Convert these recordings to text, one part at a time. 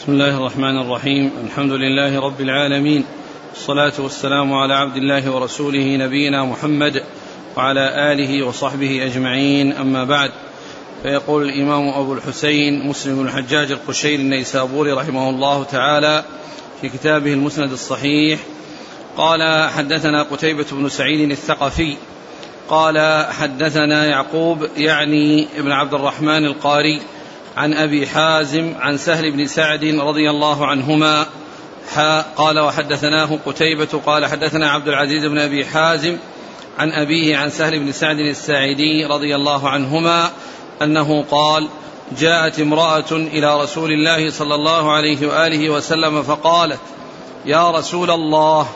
بسم الله الرحمن الرحيم الحمد لله رب العالمين والصلاة والسلام على عبد الله ورسوله نبينا محمد وعلى آله وصحبه أجمعين أما بعد فيقول الإمام أبو الحسين مسلم بن الحجاج القشيري النيسابوري رحمه الله تعالى في كتابه المسند الصحيح قال حدثنا قتيبة بن سعيد الثقفي قال حدثنا يعقوب يعني ابن عبد الرحمن القاري عن أبي حازم عن سهل بن سعد رضي الله عنهما قال وحدثناه قتيبة قال حدثنا عبد العزيز بن أبي حازم عن أبيه عن سهل بن سعد الساعدي رضي الله عنهما أنه قال جاءت امرأة إلى رسول الله صلى الله عليه وآله وسلم فقالت يا رسول الله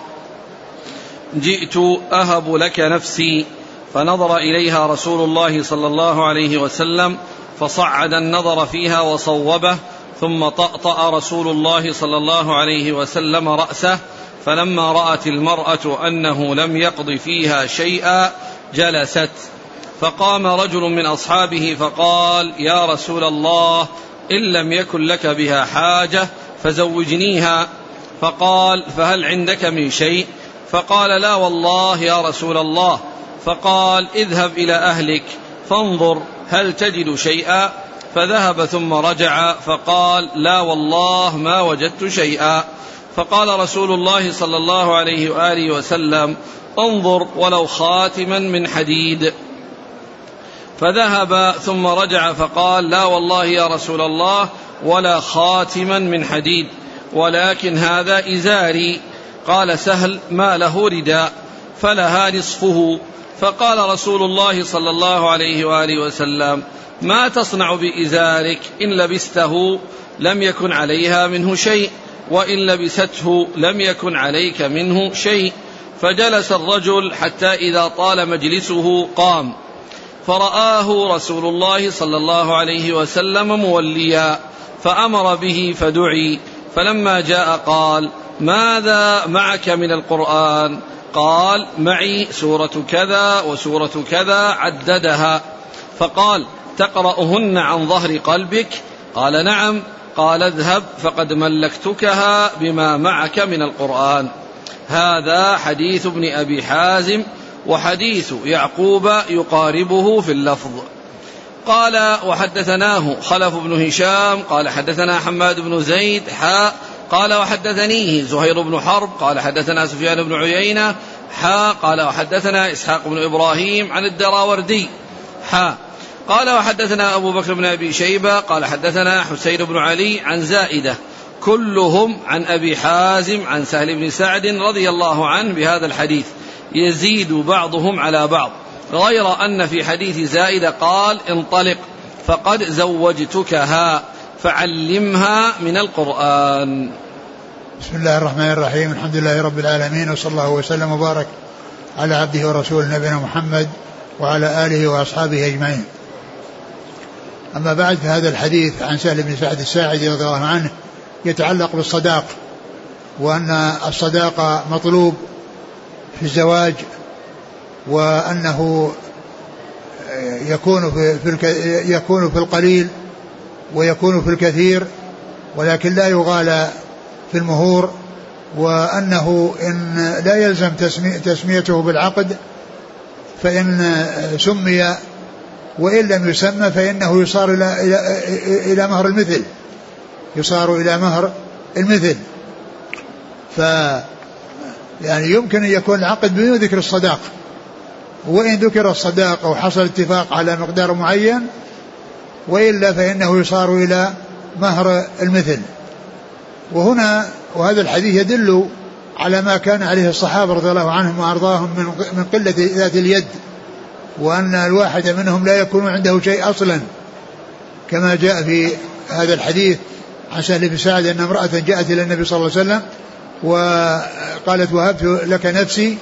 جئت أهب لك نفسي فنظر إليها رسول الله صلى الله عليه وسلم فصعد النظر فيها وصوبه ثم طأطأ رسول الله صلى الله عليه وسلم رأسه فلما رأت المرأة أنه لم يقض فيها شيئا جلست. فقام رجل من أصحابه فقال يا رسول الله إن لم يكن لك بها حاجة فزوجنيها. فقال فهل عندك من شيء؟ فقال لا والله يا رسول الله. فقال اذهب إلى أهلك فانظر. هل تجد شيئا؟ فذهب ثم رجع فقال لا والله ما وجدت شيئا. فقال رسول الله صلى الله عليه وآله وسلم انظر ولو خاتما من حديد. فذهب ثم رجع فقال لا والله يا رسول الله ولا خاتما من حديد ولكن هذا إزاري. قال سهل ما له رداء. فلها نصفه. فقال رسول الله صلى الله عليه وآله وسلم ما تصنع بإزارك إن لبسته لم يكن عليها منه شيء وإن لبسته لم يكن عليك منه شيء. فجلس الرجل حتى إذا طال مجلسه قام. فرآه رسول الله صلى الله عليه وسلم موليا فأمر به فدعي. فلما جاء قال ماذا معك من القرآن؟ قال معي سورة كذا وسورة كذا عددها. فقال تقرأهن عن ظهر قلبك؟ قال نعم. قال اذهب فقد ملكتكها بما معك من القرآن. هذا حديث ابن أبي حازم وحديث يعقوب يقاربه في اللفظ. قال وحدثناه خلف بن هشام قال حدثنا حماد بن زيد حاء قال وحدثنيه زهير بن حرب قال حدثنا سفيان بن عيينة حا قال وحدثنا إسحاق بن إبراهيم عن الدراوردي حا. قال وحدثنا أبو بكر بن أبي شيبة قال حدثنا حسين بن علي عن زائدة كلهم عن أبي حازم عن سهل بن سعد رضي الله عنه بهذا الحديث يزيد بعضهم على بعض. غير أن في حديث زائدة قال انطلق فقد زوجتكها. فعلمها من القرآن. بسم الله الرحمن الرحيم. الحمد لله رب العالمين وصلى الله وسلم وبارك على عبده ورسوله نبينا محمد وعلى آله وأصحابه أجمعين. أما بعد فهذا الحديث عن سهل بن سعد الساعدي رضي الله عنه يتعلق بالصداق وأن الصداقة مطلوب في الزواج وأنه يكون في يكون في القليل ويكون في الكثير ولكن لا يغالى في المهور وأنه إن لا يلزم تسميته بالعقد فإن سمي وإن لم يسمى فإنه يصار إلى إلى إلى مهر المثل يصار إلى مهر المثل. ف يعني يمكن أن يكون العقد بدون ذكر الصداق وإن ذكر الصداق أو حصل اتفاق على مقدار معين وإلا فإنه يصار إلى مهر المثل. وهنا وهذا الحديث يدل على ما كان عليه الصحابة رضي الله عنهم وأرضاهم من من قلة ذات اليد وأن الواحد منهم لا يكون عنده شيء أصلا كما جاء في هذا الحديث عن سهل بن سعد أن امرأة جاءت إلى النبي صلى الله عليه وسلم وقالت وهبت لك نفسي.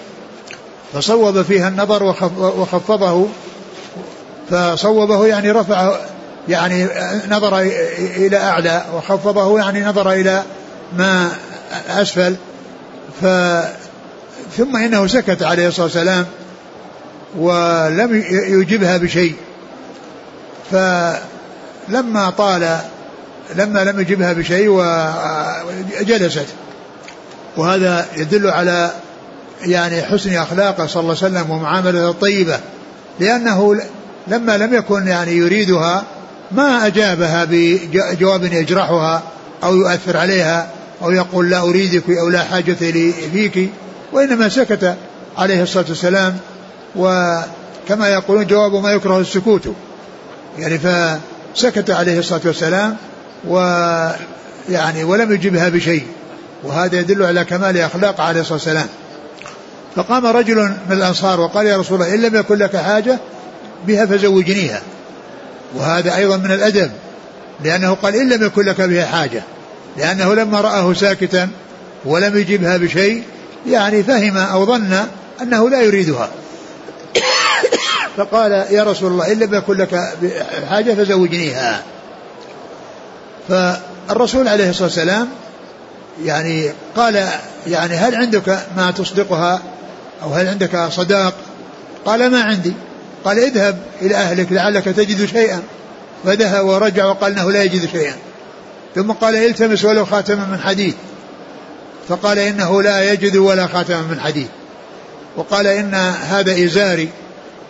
فصوب فيها النظر وخفضه فصوبه يعني رفع يعني نظر إلى أعلى وخفضه يعني نظر إلى ما أسفل. ف ثم إنه سكت عليه الصلاة والسلام ولم يجبها بشيء. فلما طال لما لم يجبها بشيء وجلست وهذا يدل على يعني حسن أخلاقه صلى الله عليه وسلم ومعاملته الطيبة. لأنه لما لم يكن يعني يريدها ما أجابها بجواب يجرحها أو يؤثر عليها أو يقول لا أريدك أو لا حاجة لي فيك وإنما سكت عليه الصلاة والسلام وكما يقولون جواب ما يكره السكوت. يعني فسكت عليه الصلاة والسلام ويعني ولم يجبها بشيء. وهذا يدل على كمال أخلاق عليه الصلاة والسلام. فقام رجل من الأنصار وقال يا رسول الله إن لم يكن لك حاجة بها فزوجنيها. وهذا أيضا من الأدب لأنه قال إن لم يكن لك بها حاجة لأنه لما رآه ساكتا ولم يجبها بشيء يعني فهم أو ظن أنه لا يريدها. فقال يا رسول الله إن لم يكن لك حاجة فزوجنيها. فالرسول عليه الصلاة والسلام يعني قال يعني هل عندك ما تصدقها أو هل عندك صداق؟ قال ما عندي. قال اذهب إلى أهلك لعلك تجد شيئا. فذهب ورجع وقال إنه لا يجد شيئا. ثم قال التمس ولو خاتما من حديد. فقال إنه لا يجد ولا خاتما من حديد. وقال إن هذا إزاري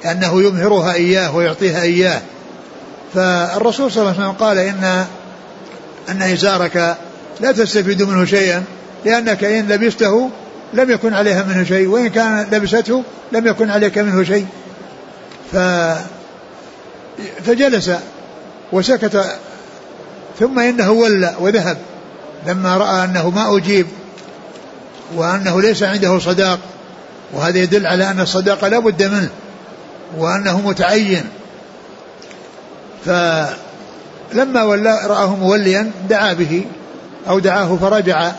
انه يمهرها إياه ويعطيها إياه. فالرسول صلى الله عليه وسلم قال إن أن إزارك لا تستفيد منه شيئا لأنك إن لبسته لم يكن عليها منه شيء وإن كان لبسته لم يكن عليك منه شيء. ف فجلس وسكت ثم إنه ولى وذهب لما رأى أنه ما أجيب وأنه ليس عنده صداق وهذا يدل على أن الصداقه لا بد منه وأنه متعين. فلما ولى رآه موليا دعا به أو دعاه فرجع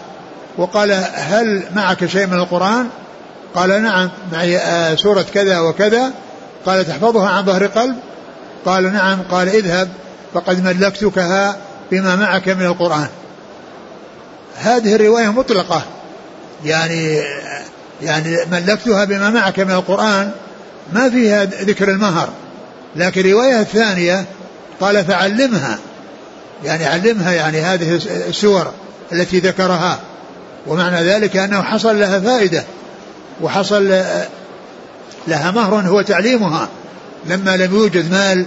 وقال هل معك شيء من القرآن؟ قال نعم معي آه، سورة كذا وكذا. قال تحفظها عن ظهر قلب؟ قال نعم. قال اذهب فقد ملكتكها بما معك من القرآن. هذه الرواية مطلقة. يعني يعني ملكتها بما معك من القرآن ما فيها ذكر المهر. لكن الرواية الثانية قال فعلمها. يعني علمها يعني هذه السور التي ذكرها. ومعنى ذلك أنه حصل لها فائدة. وحصل لها مهر هو تعليمها. لما لم يوجد مال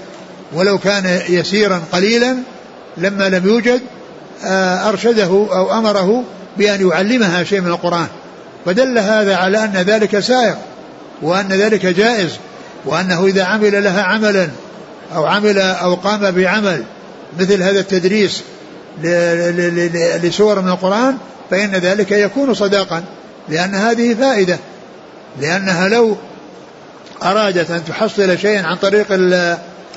ولو كان يسيرا قليلا لما لم يوجد آه، أرشده أو أمره بأن يعلمها شيء من القرآن. فدل هذا على أن ذلك سائر وأن ذلك جائز وأنه إذا عمل لها عملا أو عمل أو قام بعمل مثل هذا التدريس لسور من القرآن فإن ذلك يكون صداقا لأن هذه فائدة. لأنها لو أرادت أن تحصل شيئا عن طريق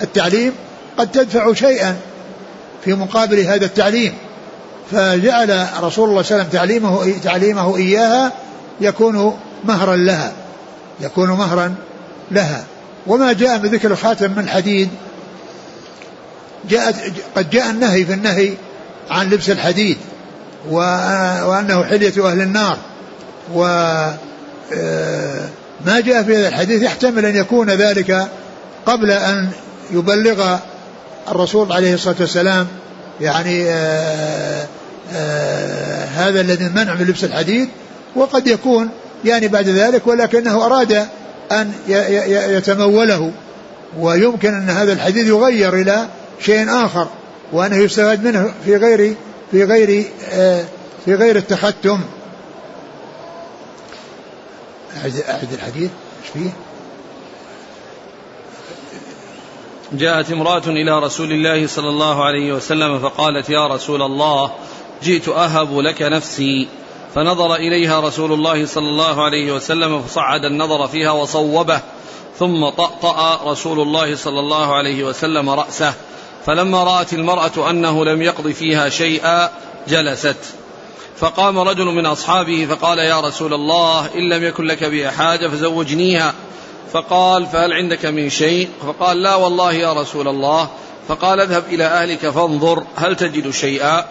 التعليم قد تدفع شيئا في مقابل هذا التعليم. فجعل رسول الله صلى الله عليه وسلم تعليمه تعليمه إياها يكون مهرا لها يكون مهرا لها. وما جاء بذكر الخاتم من حديد جاءت قد جاء النهي في النهي عن لبس الحديد وأنه حلية أهل النار. و آه، ما جاء في هذا الحديث يحتمل أن يكون ذلك قبل أن يبلغ الرسول عليه الصلاة والسلام يعني آآ آه، آآ آه، هذا الذي منع من لبس الحديد وقد يكون يعني بعد ذلك ولكنه أراد أن يتموله ويمكن أن هذا الحديث يغير إلى شيء آخر وأنه يستفاد منه في غير في غير آه، في غير التختم. أعد الحديث؟ إيش فيه؟ جاءت امرأة إلى رسول الله صلى الله عليه وسلم فقالت يا رسول الله جئت أهب لك نفسي. فنظر إليها رسول الله صلى الله عليه وسلم فصعد النظر فيها وصوبه ثم طأطأ رسول الله صلى الله عليه وسلم رأسه. فلما رأت المرأة أنه لم يقض فيها شيئا جلست. فقام رجل من أصحابه فقال يا رسول الله إن لم يكن لك بها حاجة فزوجنيها. فقال فهل عندك من شيء؟ فقال لا والله يا رسول الله. فقال اذهب إلى أهلك فانظر هل تجد شيئا.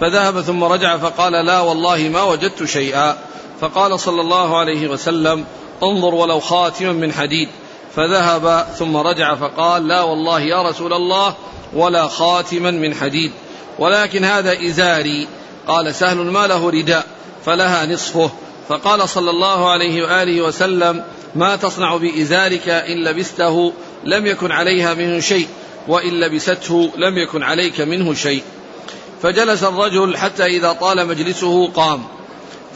فذهب ثم رجع فقال لا والله ما وجدت شيئا. فقال صلى الله عليه وسلم انظر ولو خاتما من حديد. فذهب ثم رجع فقال لا والله يا رسول الله ولا خاتما من حديد. ولكن هذا إزاري. قال سهل ما له رداء فلها نصفه. فقال صلى الله عليه وآله وسلم ما تصنع بإزارك إن لبسته لم يكن عليها منه شيء وإن لبسته لم يكن عليك منه شيء. فجلس الرجل حتى إذا طال مجلسه قام.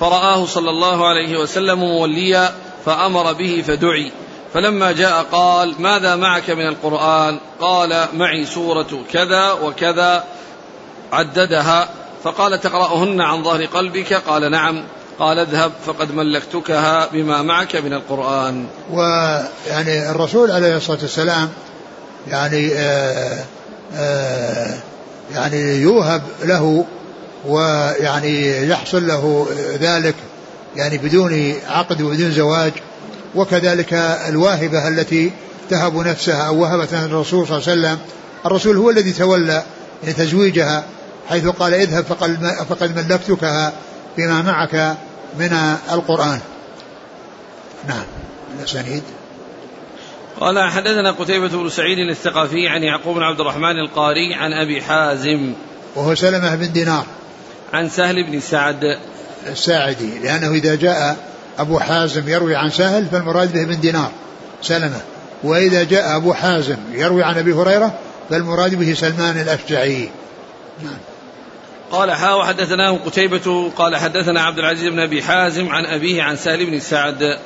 فرآه صلى الله عليه وسلم موليا فأمر به فدعي. فلما جاء قال ماذا معك من القرآن؟ قال معي سورة كذا وكذا عددها. فقال تقرأهن عن ظهر قلبك؟ قال نعم. قال اذهب فقد ملكتكها بما معك من القرآن. ويعني الرسول عليه الصلاة والسلام يعني آآ آآ يعني يوهب له ويعني يحصل له ذلك يعني بدون عقد وبدون زواج. وكذلك الواهبة التي تهب نفسها أو وهبت الرسول صلى الله عليه وسلم الرسول هو الذي تولى تزويجها. حيث قال اذهب فقد ملكتكها بما معك من القرآن. نعم. الأسانيد قال حدثنا قتيبة بن سعيد الثقفي عن يعقوب بن عبد الرحمن القاري عن أبي حازم. وهو سلمة بن دينار. عن سهل بن سعد. الساعدي. لأنه إذا جاء أبو حازم يروي عن سهل فالمراد به بن دينار. سلمة. وإذا جاء أبو حازم يروي عن أبي هريرة فالمراد به سلمان الأشجعي. نعم. قال حا وحدثناه قتيبة قال حدثنا عبد العزيز بن أبي حازم عن أبيه عن سهل بن سعد.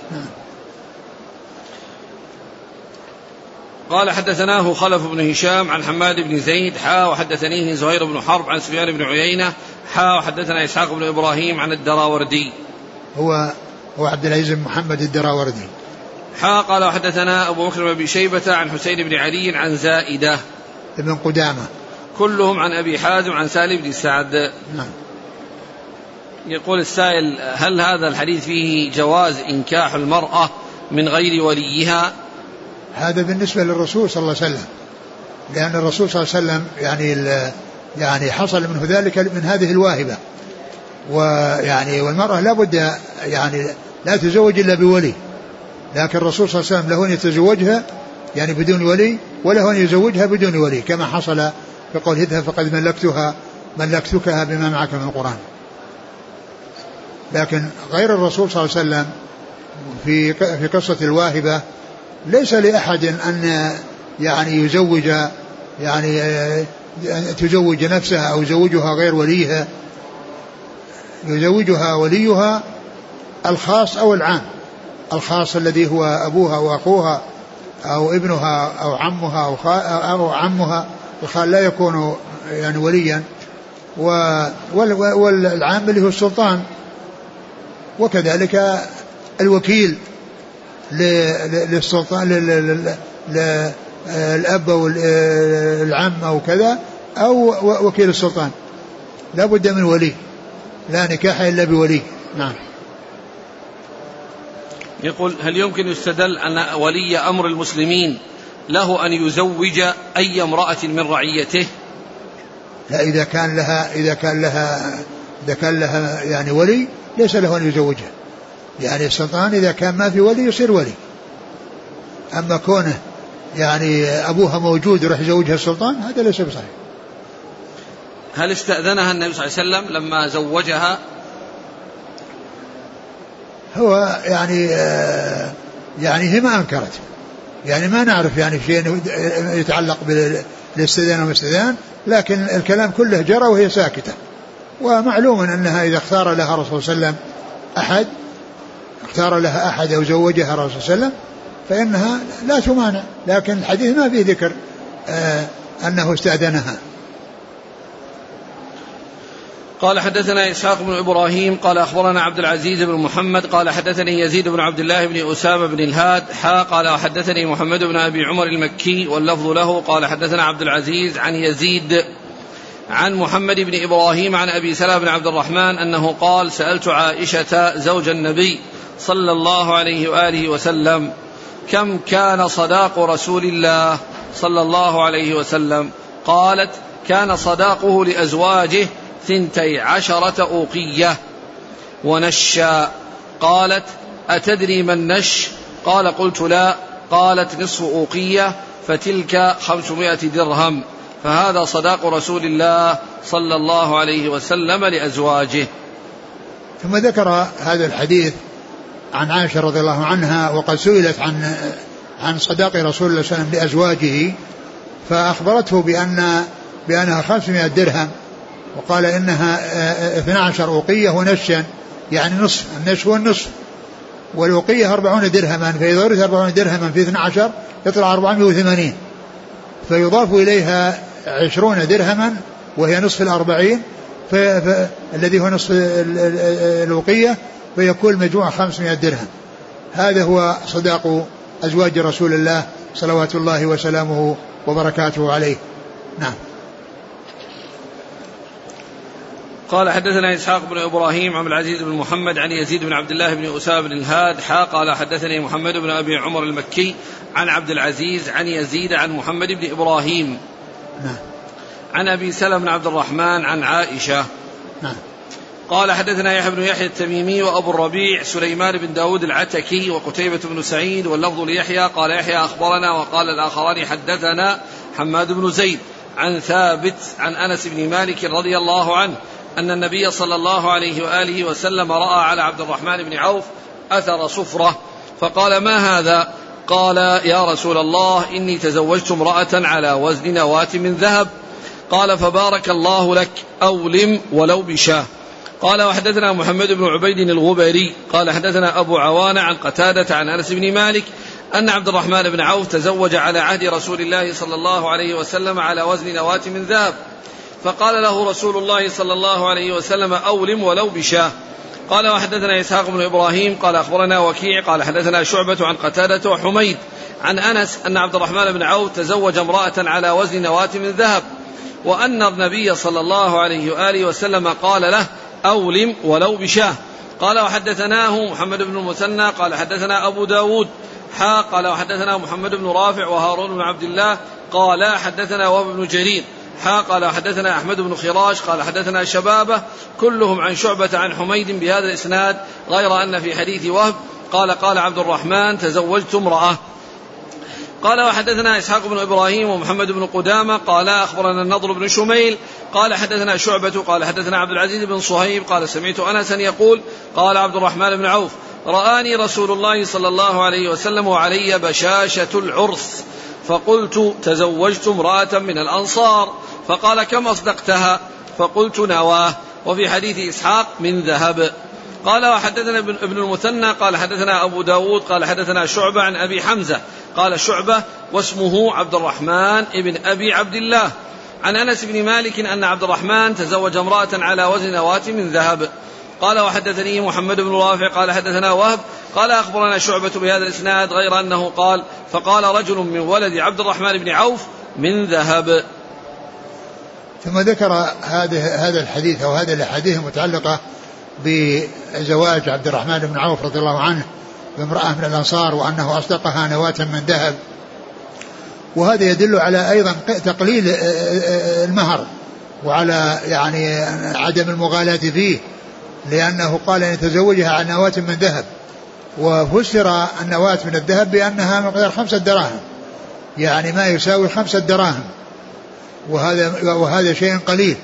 قال حدثناه خلف بن هشام عن حماد بن زيد حا وحدثنيه زهير بن حرب عن سفيان بن عيينة حا وحدثنا إسحاق بن إبراهيم عن الدراوردي. هو هو عبد العزيز بن محمد الدراوردي. حا قال وحدثنا أبو بكر بن أبي شيبة عن حسين بن علي عن زائدة. ابن قدامة. كلهم عن أبي حازم عن سالم بن سعد. نعم. يقول السائل هل هذا الحديث فيه جواز إنكاح المرأة من غير وليها؟ هذا بالنسبة للرسول صلى الله عليه وسلم. لأن الرسول صلى الله عليه وسلم يعني يعني حصل منه ذلك من هذه الواهبة. ويعني والمرأة لابد يعني لا تزوج إلا بولي. لكن الرسول صلى الله عليه وسلم له أن يتزوجها يعني بدون ولي وله أن يزوجها بدون ولي كما حصل في قول اذهب فقد ملكتها ملكتكها بما معك من القرآن. لكن غير الرسول صلى الله عليه وسلم في في قصة الواهبة ليس لأحد أن يعني يزوج يعني تزوج نفسها أو يزوجها غير وليها. يزوجها وليها الخاص أو العام. الخاص الذي هو أبوها وأخوها أو ابنها أو عمها أو, أو عمها. الخال لا يكون يعني وليا والعام اللي هو السلطان. وكذلك الوكيل للسلطان للأب أو العم أو كذا أو وكيل السلطان. لا بد من ولي لا نكاح إلا بولي. نعم. يقول هل يمكن يستدل أن ولي أمر المسلمين له أن يزوج أي امرأة من رعيته. لا إذا كان لها إذا كان لها إذا كان لها يعني ولي ليس له أن يزوجها يعني السلطان إذا كان ما في ولي يصير ولي. أما كونه يعني أبوها موجود يروح يزوجها السلطان هذا ليس بصحيح. هل استأذنها النبي صلى الله عليه وسلم لما زوجها؟ هو يعني يعني هي ما أنكرت يعني ما نعرف يعني شيء يتعلق بالاستئذان والاستئذان لكن الكلام كله جرى وهي ساكتة. ومعلوم أنها إذا اختار لها رسول صلى الله عليه وسلم أحد اختار لها أحد أو زوجها رسول صلى الله عليه وسلم فإنها لا تمانع. لكن الحديث ما فيه ذكر آه أنه استأذنها. قال حدثنا إسحاق بن إبراهيم قال أخبرنا عبد العزيز بن محمد قال حدثني يزيد بن عبد الله بن أسامة بن الهاد حا قال حدثني محمد بن أبي عمر المكي واللفظ له قال حدثنا عبد العزيز عن يزيد عن محمد بن إبراهيم عن أبي سلمة بن عبد الرحمن أنه قال سألت عائشة زوج النبي صلى الله عليه وآله وسلم كم كان صداق رسول الله صلى الله عليه وسلم؟ قالت كان صداقه لأزواجه ثنتي عشرة أوقية. ونشأ. قالت أتدري ما النش قال قلت لا. قالت نصف أوقية فتلك خمسمائة درهم. فهذا صداق رسول الله صلى الله عليه وسلم لأزواجه. ثم ذكر هذا الحديث عن عائشة رضي الله عنها وقد سئلت عن عن صداق رسول الله صلى الله عليه وسلم لأزواجه فأخبرته بأن بأنها 500 درهم. وقال إنها 12 أوقية ونشا يعني نصف النش هو النصف والوقية 40 درهما فإذا ورث 40 درهما في 12 يطلع 480 فيضاف إليها 20 درهما وهي نصف الأربعين. الذي هو نصف الوقية فيكون المجموع 500 درهم. هذا هو صداق أزواج رسول الله صلوات الله وسلامه وبركاته عليه. نعم. قال حدثنا إسحاق بن إبراهيم عن العزيز بن محمد عن يزيد بن عبد الله بن أسامة بن الهاد حا قال حدثني محمد بن أبي عمر المكي عن عبد العزيز عن يزيد عن محمد بن إبراهيم. نعم. عن أبي سلمة بن عبد الرحمن عن عائشة. نعم. قال حدثنا يحيى بن يحيى التميمي وأبو الربيع سليمان بن داود العتكي وقتيبة بن سعيد واللفظ ليحيى قال يحيى أخبرنا وقال الآخران حدثنا حماد بن زيد عن ثابت عن أنس بن مالك رضي الله عنه أن النبي صلى الله عليه وآله وسلم رأى على عبد الرحمن بن عوف أثر صفرة. فقال ما هذا؟ قال يا رسول الله إني تزوجت امرأة على وزن نواة من ذهب. قال فبارك الله لك أولم ولو بشاه. قال وحدثنا محمد بن عبيد الغبري قال حدثنا أبو عوانة عن قتادة عن أنس بن مالك أن عبد الرحمن بن عوف تزوج على عهد رسول الله صلى الله عليه وسلم على وزن نواة من ذهب. فقال له رسول الله صلى الله عليه وسلم أولم ولو بشاه. قال وحدثنا إسحاق بن إبراهيم قال أخبرنا وكيع قال حدثنا شعبة عن قتادة وحميد عن أنس أن عبد الرحمن بن عوف تزوج امرأة على وزن نواة من ذهب وأن النبي صلى الله عليه وآله وسلم قال له أولم ولو بشاه. قال وحدثناه محمد بن المثنى قال حدثنا أبو داود حا قال وحدثنا محمد بن رافع وهارون بن عبد الله قال حدثنا وهب بن جرير. حا قال حدثنا أحمد بن خراش قال حدثنا شبابة كلهم عن شعبة عن حميد بهذا الإسناد غير أن في حديث وهب قال قال عبد الرحمن تزوجت امرأة. قال وحدثنا إسحاق بن إبراهيم ومحمد بن قدامة قال أخبرنا النضر بن شميل قال حدثنا شعبة قال حدثنا عبد العزيز بن صهيب قال سمعت انسا يقول قال عبد الرحمن بن عوف رآني رسول الله صلى الله عليه وسلم وعلي بشاشة العرس. فقلت تزوجت امرأة من الأنصار فقال كم أصدقتها؟ فقلت نواه. وفي حديث إسحاق من ذهب. قال وحدثنا ابن المثنى قال حدثنا أبو داود قال حدثنا شعبة عن أبي حمزة. قال شعبة واسمه عبد الرحمن ابن أبي عبد الله. عن أنس بن مالك أن عبد الرحمن تزوج امرأة على وزن نواة من ذهب. قال وحدثني محمد بن رافع قال حدثنا وهب قال أخبرنا شعبة بهذا الإسناد غير أنه قال فقال رجل من ولد عبد الرحمن بن عوف من ذهب. ثم ذكر هذا هذا الحديث أو هذه الأحاديث المتعلقة بزواج عبد الرحمن بن عوف رضي الله عنه بامرأة من الأنصار وأنه أصدقها نواة من ذهب. وهذا يدل على أيضا تقليل المهر وعلى يعني عدم المغالاة فيه. لأنه قال أن يتزوجها عن نواة من ذهب وفسر النواة من الذهب بأنها مقدار خمسة دراهم يعني ما يساوي خمسة دراهم وهذا وهذا شيء قليل.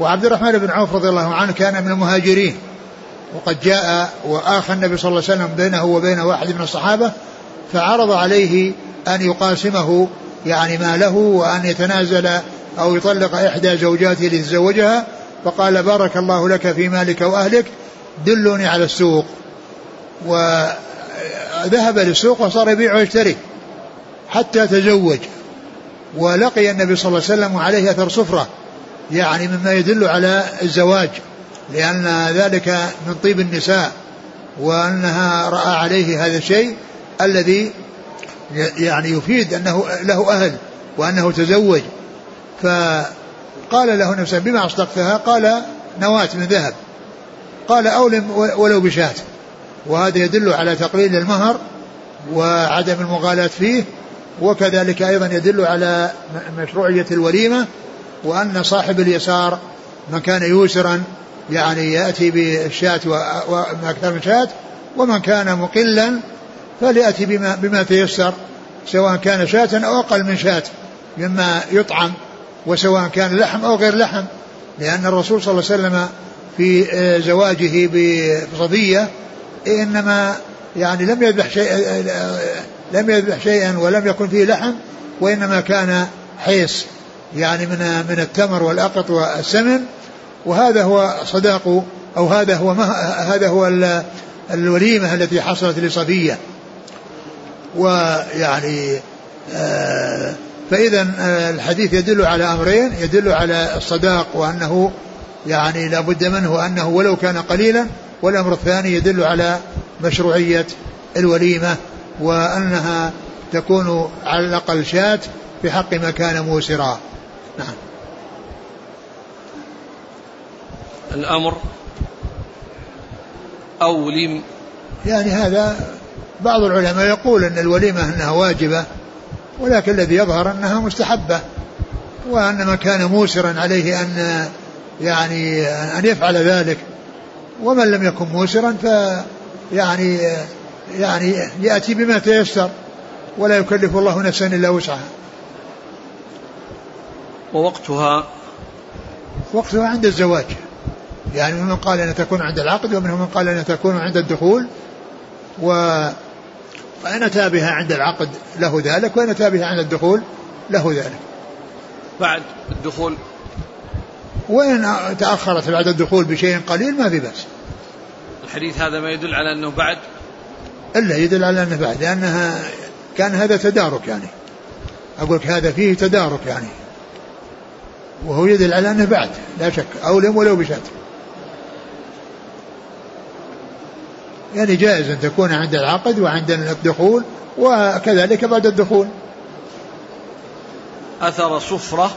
وعبد الرحمن بن عوف رضي الله عنه كان من المهاجرين وقد جاء وآخى النبي صلى الله عليه وسلم بينه وبين واحد من الصحابة فعرض عليه أن يقاسمه يعني ماله وأن يتنازل أو يطلق إحدى زوجاته ليتزوجها فقال بارك الله لك في مالك وأهلك دلوني على السوق. وذهب للسوق وصار يبيع ويشتري حتى تزوج. ولقي النبي صلى الله عليه وسلم وعليه أثر صفرة يعني مما يدل على الزواج لأن ذلك من طيب النساء وأنها رأى عليه هذا الشيء الذي يعني يفيد أنه له أهل وأنه تزوج. فقال له نفسه بما أصدقتها؟ قال نواة من ذهب. قال أولم ولو بشاة. وهذا يدل على تقليل المهر وعدم المغالاة فيه وكذلك أيضا يدل على مشروعية الوليمة وأن صاحب اليسار من كان يوسرا يعني يأتي بالشاة وأكثر من شاة ومن كان مقلا فليأتي بما, بما تيسر سواء كان شاة أو أقل من شاة مما يطعم وسواء كان لحم أو غير لحم لأن الرسول صلى الله عليه وسلم في آه، زواجه بصفية إنما يعني لم يذبح شيء لم يذبح شيئا ولم يكن فيه لحم وإنما كان حيص يعني من من التمر والأقط والسمن. وهذا هو صداق أو هذا هو هذا هو الوليمة التي حصلت لصفية ويعني آه، فإذا آه، الحديث يدل على أمرين. يدل على الصداق وأنه يعني لا بد منه وأنه ولو كان قليلا. والأمر الثاني يدل على مشروعية الوليمة وأنها تكون على الأقل شاة في حق ما كان موسرا. نعم. الأمر أولم يعني هذا بعض العلماء يقول أن الوليمة أنها واجبة ولكن الذي يظهر أنها مستحبة وأن ما كان موسرا عليه أن يعني أن يفعل ذلك. ومن لم يكن موسرا ف يعني يعني يأتي بما تيسر ولا يكلف الله نفسا إلا وسعها. ووقتها؟ وقتها عند الزواج. يعني من قال أن تكون عند العقد ومنهم من قال أن تكون عند الدخول. و فإن أتى بها عند العقد له ذلك وإن أتى بها عند الدخول له ذلك. بعد الدخول؟ وإن تأخرت بعد الدخول بشيء قليل ما في بأس. الحديث هذا ما يدل على أنه بعد؟ إلا يدل على أنه بعد لأنها كان هذا تدارك يعني. أقول هذا فيه تدارك يعني. وهو يدل على أنه بعد لا شك أولم ولو بشات يعني جائز أن تكون عند العقد وعند الدخول وكذلك بعد الدخول. أثر صفرة.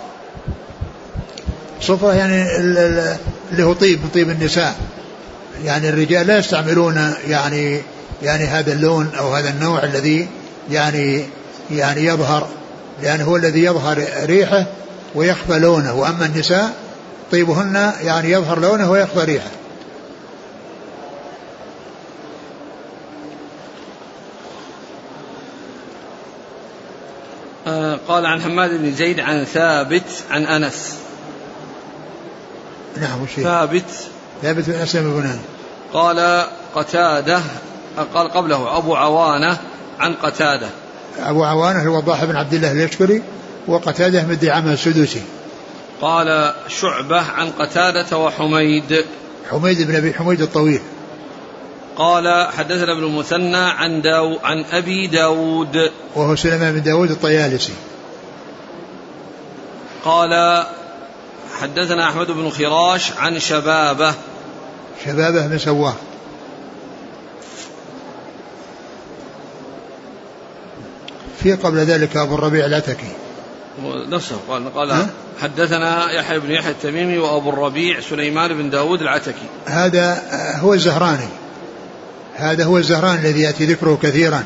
صفرة يعني اللي هو طيب طيب النساء. يعني الرجال لا يستعملون يعني يعني هذا اللون أو هذا النوع الذي يعني يعني يظهر لأنه هو الذي يظهر ريحه ويخفى لونه. وأما النساء طيبهن يعني يظهر لونه ويخفى ريحه. قال عن حماد بن زيد عن ثابت عن أنس. نعم وشي ثابت. ثابت بن أسلم بن قال قتادة قال قبله أبو عوانة عن قتادة. أبو عوانة هو وضاح بن عبد الله اليشكري وقتادة بن دعامة السدوسي. قال شعبة عن قتادة وحميد. حميد بن أبي حميد الطويل. قال حدثنا ابن المثنى عن داو عن أبي داود. وهو سليمان بن داود الطيالسي. قال حدثنا أحمد بن خراش عن شبابة. شبابة بن سواه. في قبل ذلك أبو الربيع العتكي. نفسه قال قال حدثنا يحيى بن يحيى التميمي وأبو الربيع سليمان بن داود العتكي. هذا هو الزهراني. هذا هو الزهراني الذي يأتي ذكره كثيرا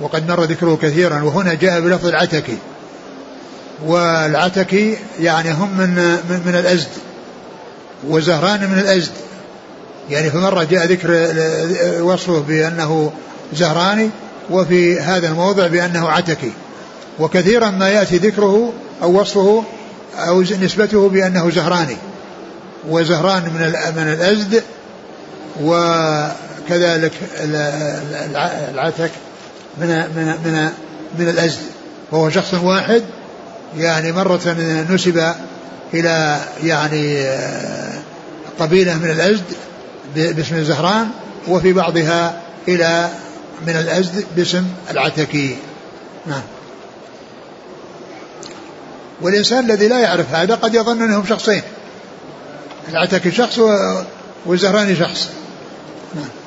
وقد مر ذكره كثيرا وهنا جاء بلفظ العتكي. والعتكي يعني هم من من, من الأزد وزهران من الأزد. يعني في مرة جاء ذكر وصفه بأنه زهراني وفي هذا الموضع بأنه عتكي. وكثيرا ما يأتي ذكره أو وصفه أو نسبته بأنه زهراني. وزهران من من الأزد وكذلك العتك من من من من الأزد وهو شخص واحد يعني مرة نسب إلى يعني قبيلة من الأزد باسم زهران وفي بعضها إلى من الأزد باسم العتكي. نعم. والإنسان الذي لا يعرف هذا قد يظن أنهم شخصين العتكي شخص والزهراني شخص. نعم.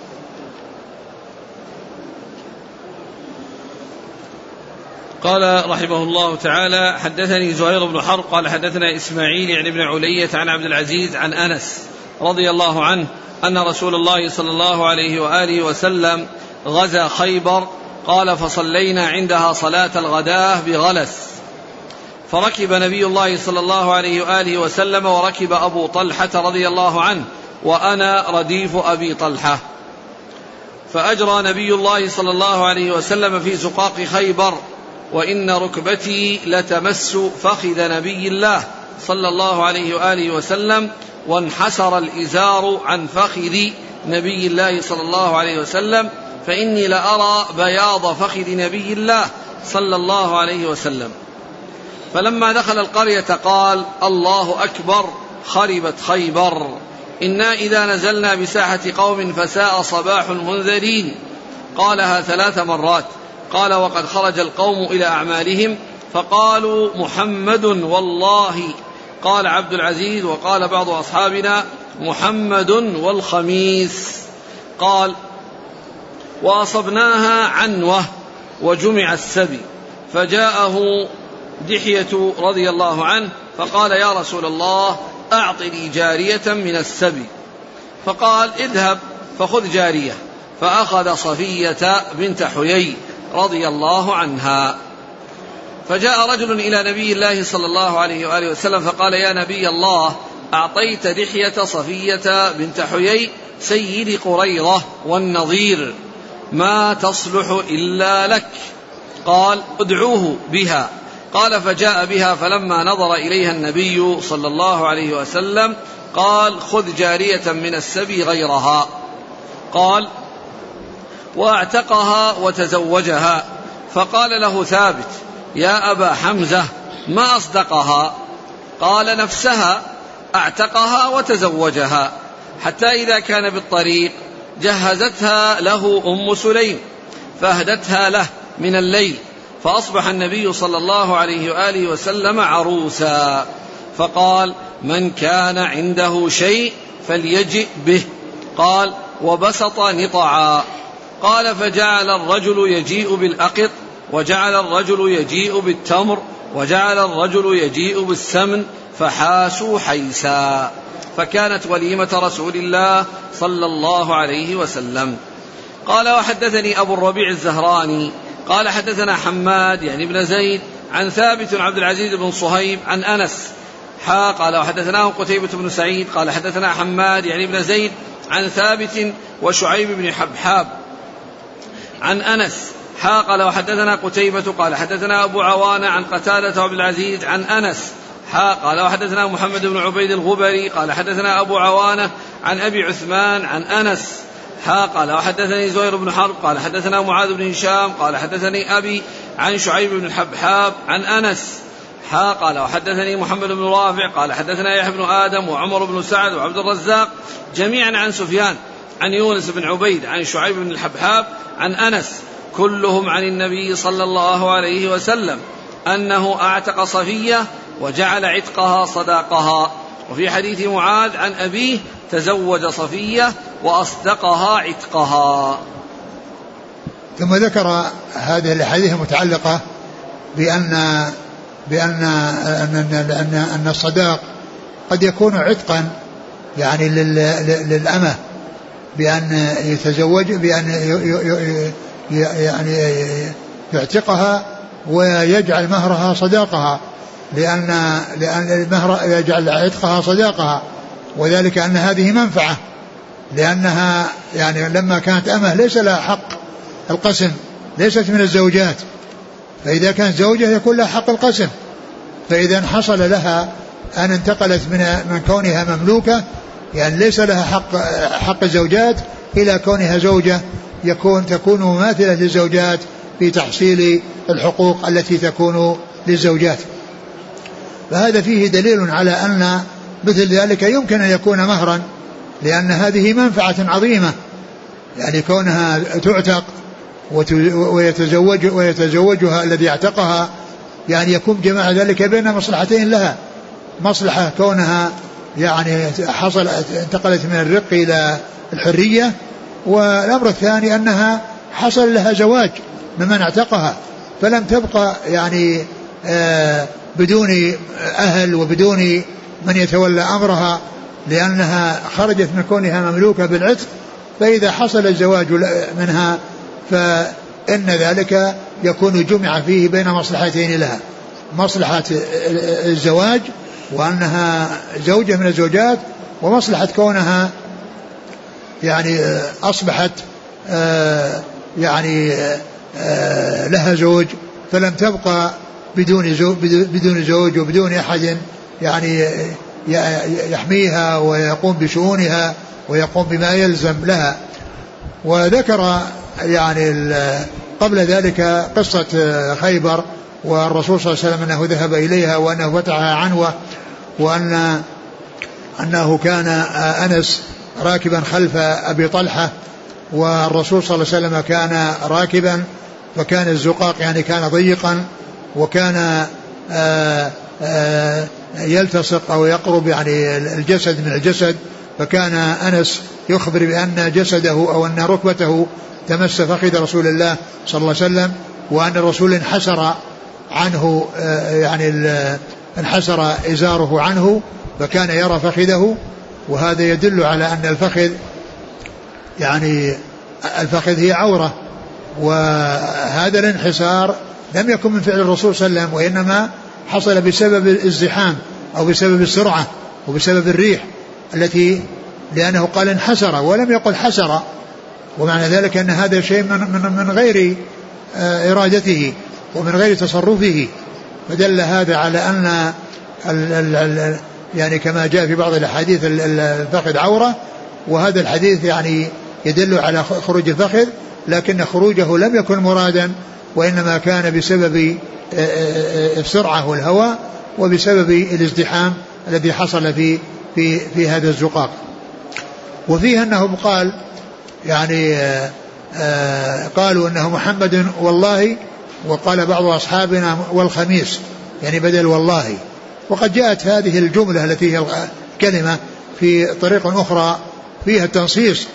قال رحمه الله تعالى حدثني زهير بن حرب قال حدثنا إسماعيل يعني ابن علية عن عبد العزيز عن أنس رضي الله عنه أن رسول الله صلى الله عليه وآله وسلم غزا خيبر قال فصلينا عندها صلاة الغداة بغلس. فركب نبي الله صلى الله عليه وآله وسلم وركب أبو طلحة رضي الله عنه وأنا رديف أبي طلحة. فأجرى نبي الله صلى الله عليه وسلم في سقاق خيبر وإن ركبتي لتمس فخذ نبي الله صلى الله عليه وآله وسلم وانحسر الإزار عن فخذ نبي الله صلى الله عليه وسلم فإني لأرى بياض فخذ نبي الله صلى الله عليه وسلم. فلما دخل القرية قال الله أكبر خربت خيبر. إنا إذا نزلنا بساحة قوم فساء صباح المنذرين. قالها ثلاث مرات. قال وقد خرج القوم إلى أعمالهم فقالوا محمد والله. قال عبد العزيز وقال بعض أصحابنا محمد والخميس. قال وأصبناها عنوة وجمع السبي فجاءه دحية رضي الله عنه فقال يا رسول الله أعطني جارية من السبي. فقال اذهب فخذ جارية. فأخذ صفية بنت حيي رضي الله عنها. فجاء رجل إلى نبي الله صلى الله عليه وآله وسلم فقال يا نبي الله أعطيت دحية صفية بنت حيي سيد قريضة والنظير. ما تصلح إلا لك. قال ادعوه بها. قال فجاء بها فلما نظر إليها النبي صلى الله عليه وسلم قال خذ جارية من السبي غيرها. قال واعتقها وتزوجها. فقال له ثابت يا أبا حمزة ما أصدقها؟ قال نفسها أعتقها وتزوجها حتى إذا كان بالطريق جهزتها له أم سليم فأهدتها له من الليل فأصبح النبي صلى الله عليه وآله وسلم عروسا. فقال من كان عنده شيء فليجئ به. قال وبسط نطعا. قال فجعل الرجل يجيء بالأقط وجعل الرجل يجيء بالتمر وجعل الرجل يجيء بالسمن فحاسوا حيسا. فكانت وليمة رسول الله صلى الله عليه وسلم. قال وحدثني أبو الربيع الزهراني. قال حدثنا حماد يعني ابن زيد عن ثابت عبد العزيز بن صهيب عن أنس. حا قال وحدثناه قتيبة بن سعيد. قال حدثنا حماد يعني ابن زيد عن ثابت وشعيب بن حبحاب. عن أنس. حا قال وحدثنا قتيبة قال حدثنا أبو عوانة عن قتادة عبد العزيز عن أنس. حا قال وحدثنا محمد بن عبيد الغبري قال حدثنا أبو عوانة عن أبي عثمان عن أنس. حا قال وحدثني زهير بن حرب قال حدثنا معاذ بن هشام قال حدثني أبي عن شعيب بن الحبحاب عن أنس. حا قال وحدثني محمد بن رافع قال حدثنا يحيى بن آدم وعمر بن سعد وعبد الرزاق جميعا عن سفيان. عن يونس بن عبيد عن شعيب بن الحبحاب عن أنس كلهم عن النبي صلى الله عليه وسلم أنه أعتق صفية وجعل عتقها صداقها. وفي حديث معاذ عن أبيه تزوج صفية وأصدقها عتقها. ثم ذكر هذه الأحاديث المتعلقة بأن بأن أن أن أن الصداق قد يكون عتقا يعني للأمة. بأن يتزوج بأن يعني يعتقها ويجعل مهرها صداقها لأن لأن المهر يجعل عتقها صداقها وذلك أن هذه منفعة لأنها يعني لما كانت أمة ليس لها حق القسم ليست من الزوجات فإذا كانت زوجة يكون لها حق القسم فإذا حصل لها أن انتقلت من من كونها مملوكة يعني ليس لها حق حق الزوجات إلى كونها زوجة يكون تكون مماثلة للزوجات في تحصيل الحقوق التي تكون للزوجات. فهذا فيه دليل على أن مثل ذلك يمكن أن يكون مهرا لأن هذه منفعة عظيمة. يعني كونها تعتق ويتزوج ويتزوجها الذي اعتقها يعني يكون جماع ذلك بين مصلحتين لها. مصلحة كونها يعني حصل انتقلت من الرق إلى الحرية والأمر الثاني أنها حصل لها زواج ممن اعتقها فلم تبقى يعني آه بدون أهل وبدون من يتولى أمرها لأنها خرجت من كونها مملوكة بالعتق فإذا حصل الزواج منها فإن ذلك يكون جمع فيه بين مصلحتين لها مصلحة الزواج وأنها زوجة من الزوجات ومصلحة كونها يعني أصبحت يعني لها زوج فلم تبقى بدون زوج بدون زوج وبدون أحد يعني يحميها ويقوم بشؤونها ويقوم بما يلزم لها. وذكر يعني قبل ذلك قصة خيبر والرسول صلى الله عليه وسلم أنه ذهب إليها وأنه فتحها عنوة وأن أنه كان أنس راكبا خلف أبي طلحة والرسول صلى الله عليه وسلم كان راكبا فكان الزقاق يعني كان ضيقا وكان آآ آآ يلتصق أو يقرب يعني الجسد من الجسد فكان أنس يخبر بأن جسده أو أن ركبته تمس فخذ رسول الله صلى الله عليه وسلم وأن الرسول انحسر عنه يعني انحسر إزاره عنه فكان يرى فخذه وهذا يدل على أن الفخذ يعني الفخذ هي عورة وهذا الانحسار لم يكن من فعل الرسول صلى الله عليه وسلم وإنما حصل بسبب الازدحام أو بسبب السرعة وبسبب الريح التي لأنه قال انحسر ولم يقل حسر ومعنى ذلك أن هذا شيء من, من, من غير آه، إرادته ومن غير تصرفه. فدل هذا على أن ال ال ال يعني كما جاء في بعض الأحاديث الفخذ عورة وهذا الحديث يعني يدل على خروج الفخذ لكن خروجه لم يكن مرادا وإنما كان بسبب آه، آه، السرعة والهواء وبسبب الازدحام الذي حصل في في في هذا الزقاق. وفيه انه قال يعني قالوا إنه محمد والله وقال بعض أصحابنا والخميس يعني بدل والله. وقد جاءت هذه الجملة التي هي الكلمة في طريق أخرى فيها التنصيص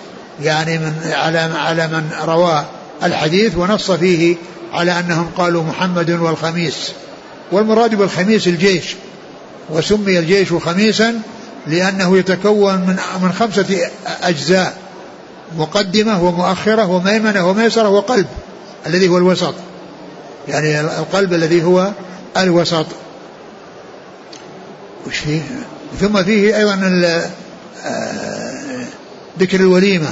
يعني من على على من روى الحديث ونص فيه على أنهم قالوا محمد والخميس. والمراد بالخميس الجيش وسمي الجيش خميسا لأنه يتكون من من خمسة أجزاء مقدمة ومؤخرة وميمنة وميسرة وقلب الذي هو الوسط. يعني القلب الذي هو الوسط. وش فيه؟ ثم فيه أيضا آه، ذكر الوليمة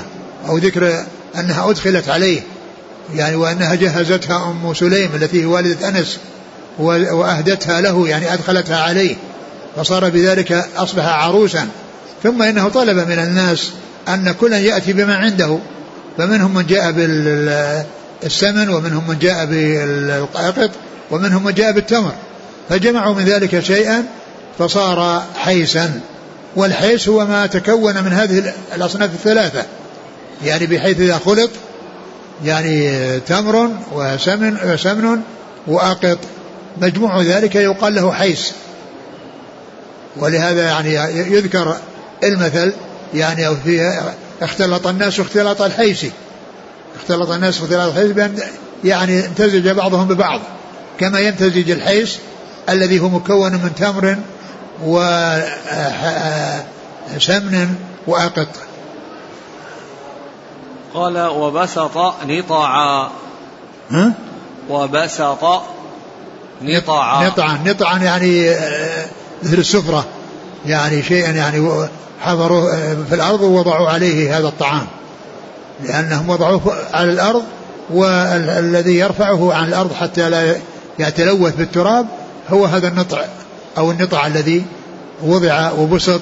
أو ذكر أنها أدخلت عليه يعني وأنها جهزتها أم سليم التي هي والدة أنس وأهدتها له يعني أدخلتها عليه فصار بذلك أصبح عروسا. ثم إنه طلب من الناس أن كلا يأتي بما عنده فمنهم من جاء بالسمن ومنهم من جاء بالقاقط ومنهم من جاء بالتمر. فجمعوا من ذلك شيئا فصار حيسا. والحيس هو ما تكون من هذه الأصناف الثلاثة. يعني بحيث إذا خلط يعني تمر وسمن وسمن وأقط. مجموع ذلك يقال له حيس. ولهذا يعني يذكر المثل يعني أو فيها اختلط الناس اختلاط الحيس. اختلط الناس اختلاط الحيس بأن يعني امتزج بعضهم ببعض كما يمتزج الحيس الذي هو مكون من تمر وسمن وأقط. قال وبسط نطعا. ها؟ وبسط نطعا. نطعا. نطعا يعني آه، مثل السفرة. يعني شيئا يعني حضروا في الأرض ووضعوا عليه هذا الطعام. لأنهم وضعوه على الأرض والذي يرفعه عن الأرض حتى لا يتلوث بالتراب هو هذا النطع أو النطع الذي وضع وبسط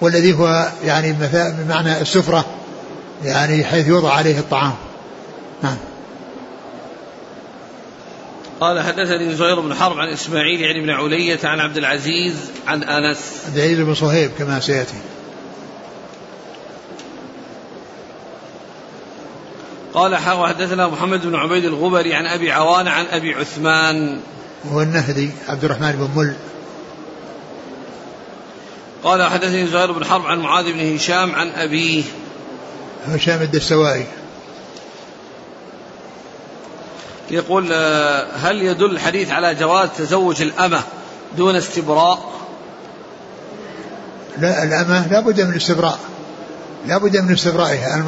والذي هو يعني بمعنى السفرة يعني حيث يوضع عليه الطعام. نعم. قال حدثني زهير بن حرب عن إسماعيل يعني بن علية عن عبد العزيز عن أنس. عبد العزيز بن صهيب كما سيأتي. قال حدثنا محمد بن عبيد الغبري عن أبي عوان عن أبي عثمان. هو النهدي عبد الرحمن بن مل. قال حدثني زهير بن حرب عن معاذ بن هشام عن أبيه. هشام الدستوائي. يقول آه، هل يدل الحديث على جواز تزوج الأمة دون استبراء؟ لا الأمة لا بد من الاستبراء. لا بد من استبرائها.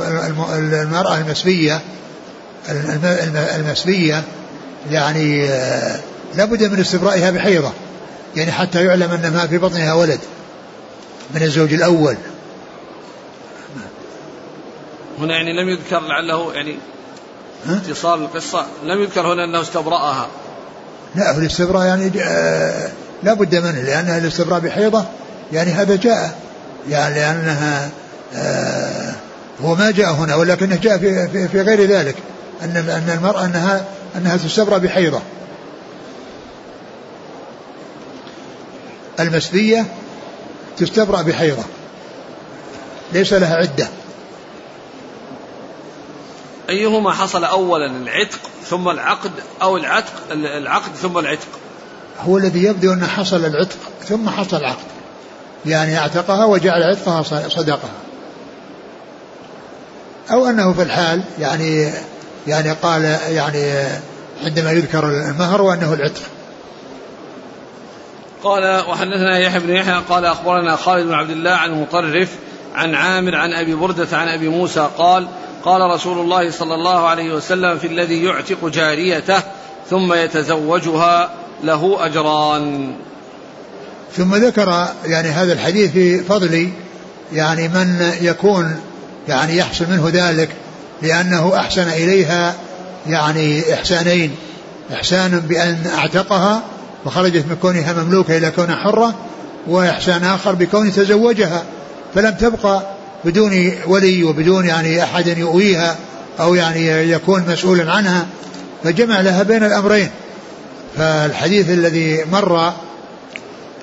المرأة المسبية المسبية يعني آه، لا بد من استبرائها بحيضة. يعني حتى يعلم أن ما في بطنها ولد من الزوج الأول. هنا يعني لم يذكر لعله يعني اتصال القصة لم يذكر هنا أنه استبرأها. لا في الاستبراء يعني آه لا بد منه لأن الاستبراء بحيضة يعني هذا جاء يعني لأنها هو ما جاء هنا ولكنه جاء في, في, في غير ذلك أن أن المرأة أنها أنها تستبرأ بحيضة. المسبية تستبرأ بحيضة. ليس لها عدة. أيهما حصل أولا العتق ثم العقد أو العتق العقد ثم العتق؟ هو الذي يبدو أنه حصل العتق ثم حصل العقد يعني أعتقها وجعل عتقها صدقها. أو أنه في الحال يعني يعني قال يعني عندما يذكر المهر وأنه العتق. قال وحدثنا يحيى بن يحيى قال أخبرنا خالد بن عبد الله عن مطرف عن عامر عن أبي بردة عن أبي موسى قال قال رسول الله صلى الله عليه وسلم في الذي يعتق جاريته ثم يتزوجها له أجران. ثم ذكر يعني هذا الحديث في فضل يعني من يكون يعني يحصل منه ذلك لأنه أحسن إليها يعني إحسانين. إحسان بأن أعتقها وخرجت من كونها مملوكة إلى كونها حرة وإحسان آخر بكون تزوجها. فلم تبقى بدون ولي وبدون يعني أحد يؤويها أو يعني يكون مسؤولا عنها فجمع لها بين الأمرين. فالحديث الذي مر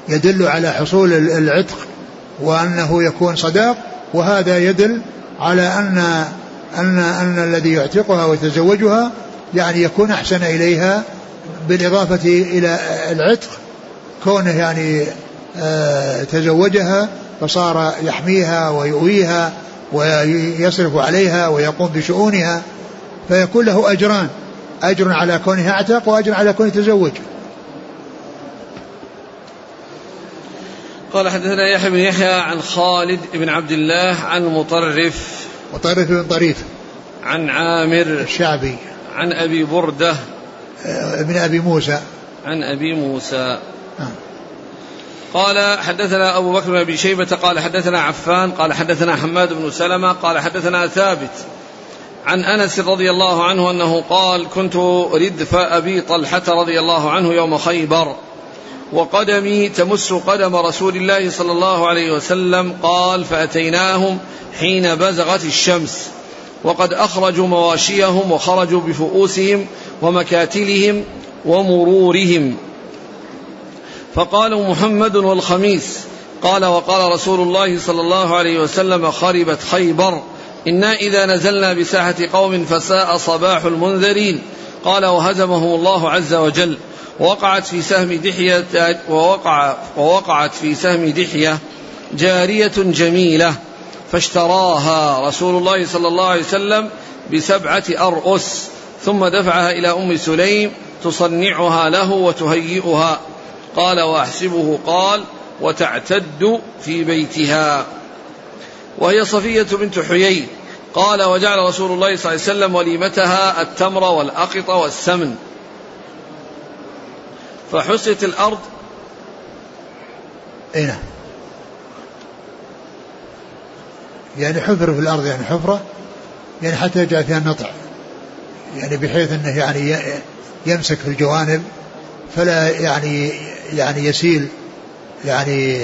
يدل على حصول العتق وأنه يكون صداق وهذا يدل على أن أن أن الذي يعتقها ويتزوجها يعني يكون أحسن إليها بالإضافة إلى العتق كونه يعني آه، تزوجها فصار يحميها ويؤويها ويصرف عليها ويقوم بشؤونها فيكون له أجران أجر على كونه أعتق وأجر على كونه تزوج قال حدثنا يحيى بن يحيى عن خالد بن عبد الله عن مطرف مطرف بن طريف. عن عامر. الشعبي. عن أبي بردة. آه، ابن أبي موسى. عن أبي موسى. آه. قال حدثنا أبو بكر بن أبي شيبة قال حدثنا عفان قال حدثنا حماد بن سلمة قال حدثنا ثابت. عن أنس رضي الله عنه أنه قال كنت ردف أبي طلحة رضي الله عنه يوم خيبر. وقدمي تمس قدم رسول الله صلى الله عليه وسلم قال فأتيناهم حين بزغت الشمس. وقد أخرجوا مواشيهم وخرجوا بفؤوسهم ومكاتلهم ومرورهم. فقالوا محمد والخميس. قال وقال رسول الله صلى الله عليه وسلم خربت خيبر. إنا إذا نزلنا بساحة قوم فساء صباح المنذرين. قال وهزمهم الله عز وجل ووقعت في سهم دحية ووقع ووقعت في سهم دحية جارية جميلة فاشتراها رسول الله صلى الله عليه وسلم بسبعة أرؤس ثم دفعها إلى أم سليم تصنعها له وتهيئها. قال وأحسبه قال وتعتد في بيتها. وهي صفية بنت حيي قال وجعل رسول الله صلى الله عليه وسلم وليمتها التمر والأقط والسمن. فحست الأرض. أي نعم. يعني حفر في الأرض يعني حفرة يعني حتى يجعل فيها النطع. يعني بحيث أنه يعني يمسك في الجوانب فلا يعني يعني يسيل يعني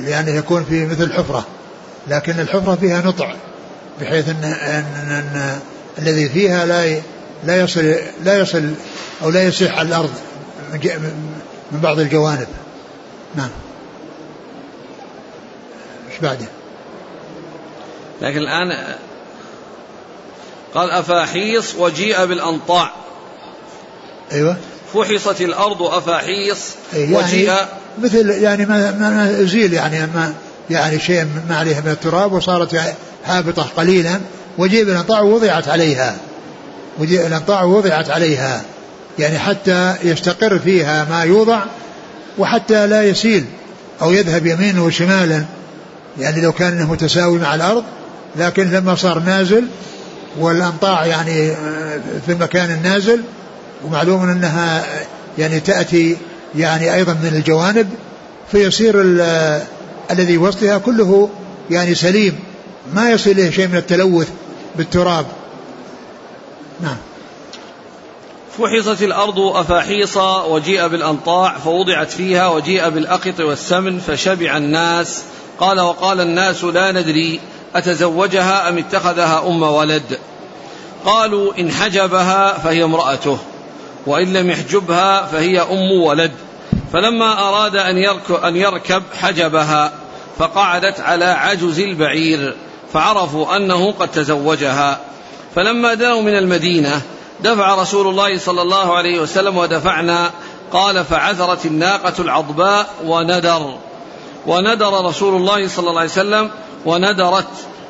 لأنه يكون في مثل حفرة. لكن الحفرة فيها نطع. بحيث أن, أن, أن الذي فيها لا لا يصل لا يصل أو لا يصيح على الأرض من بعض الجوانب. نعم. إيش بعده؟ لكن الآن قال أفاحيص وجيء بالأنطاع. أيوة. فحصت الأرض أفاحيص يعني وجيء. مثل يعني ما, ما أزيل يعني ما يعني شيء ما عليها من التراب وصارت هابطة قليلا وجيء بالأنطاع ووضعت عليها. وجيء الأنطاع ووضعت عليها. يعني حتى يستقر فيها ما يوضع وحتى لا يسيل أو يذهب يمينا وشمالا. يعني لو كان متساوي مع الأرض لكن لما صار نازل والأمطاع يعني آه، في المكان النازل ومعلوم أنها يعني تأتي يعني أيضا من الجوانب فيصير الذي وسطها كله يعني سليم ما يصل إليه شيء من التلوث بالتراب. نعم. فحصت الأرض أفاحيص وجيء بالأنطاع فوضعت فيها وجيء بالأقط والسمن فشبع الناس. قال وقال الناس لا ندري أتزوجها أم اتخذها أم ولد. قالوا إن حجبها فهي امرأته وإن لم يحجبها فهي أم ولد. فلما أراد أن أن يركب حجبها. فقعدت على عجز البعير فعرفوا أنه قد تزوجها. فلما دنوا من المدينة دفع رسول الله صلى الله عليه وسلم ودفعنا. قال فعثرت الناقة العضباء وندر وندر رسول الله صلى الله عليه وسلم وندرت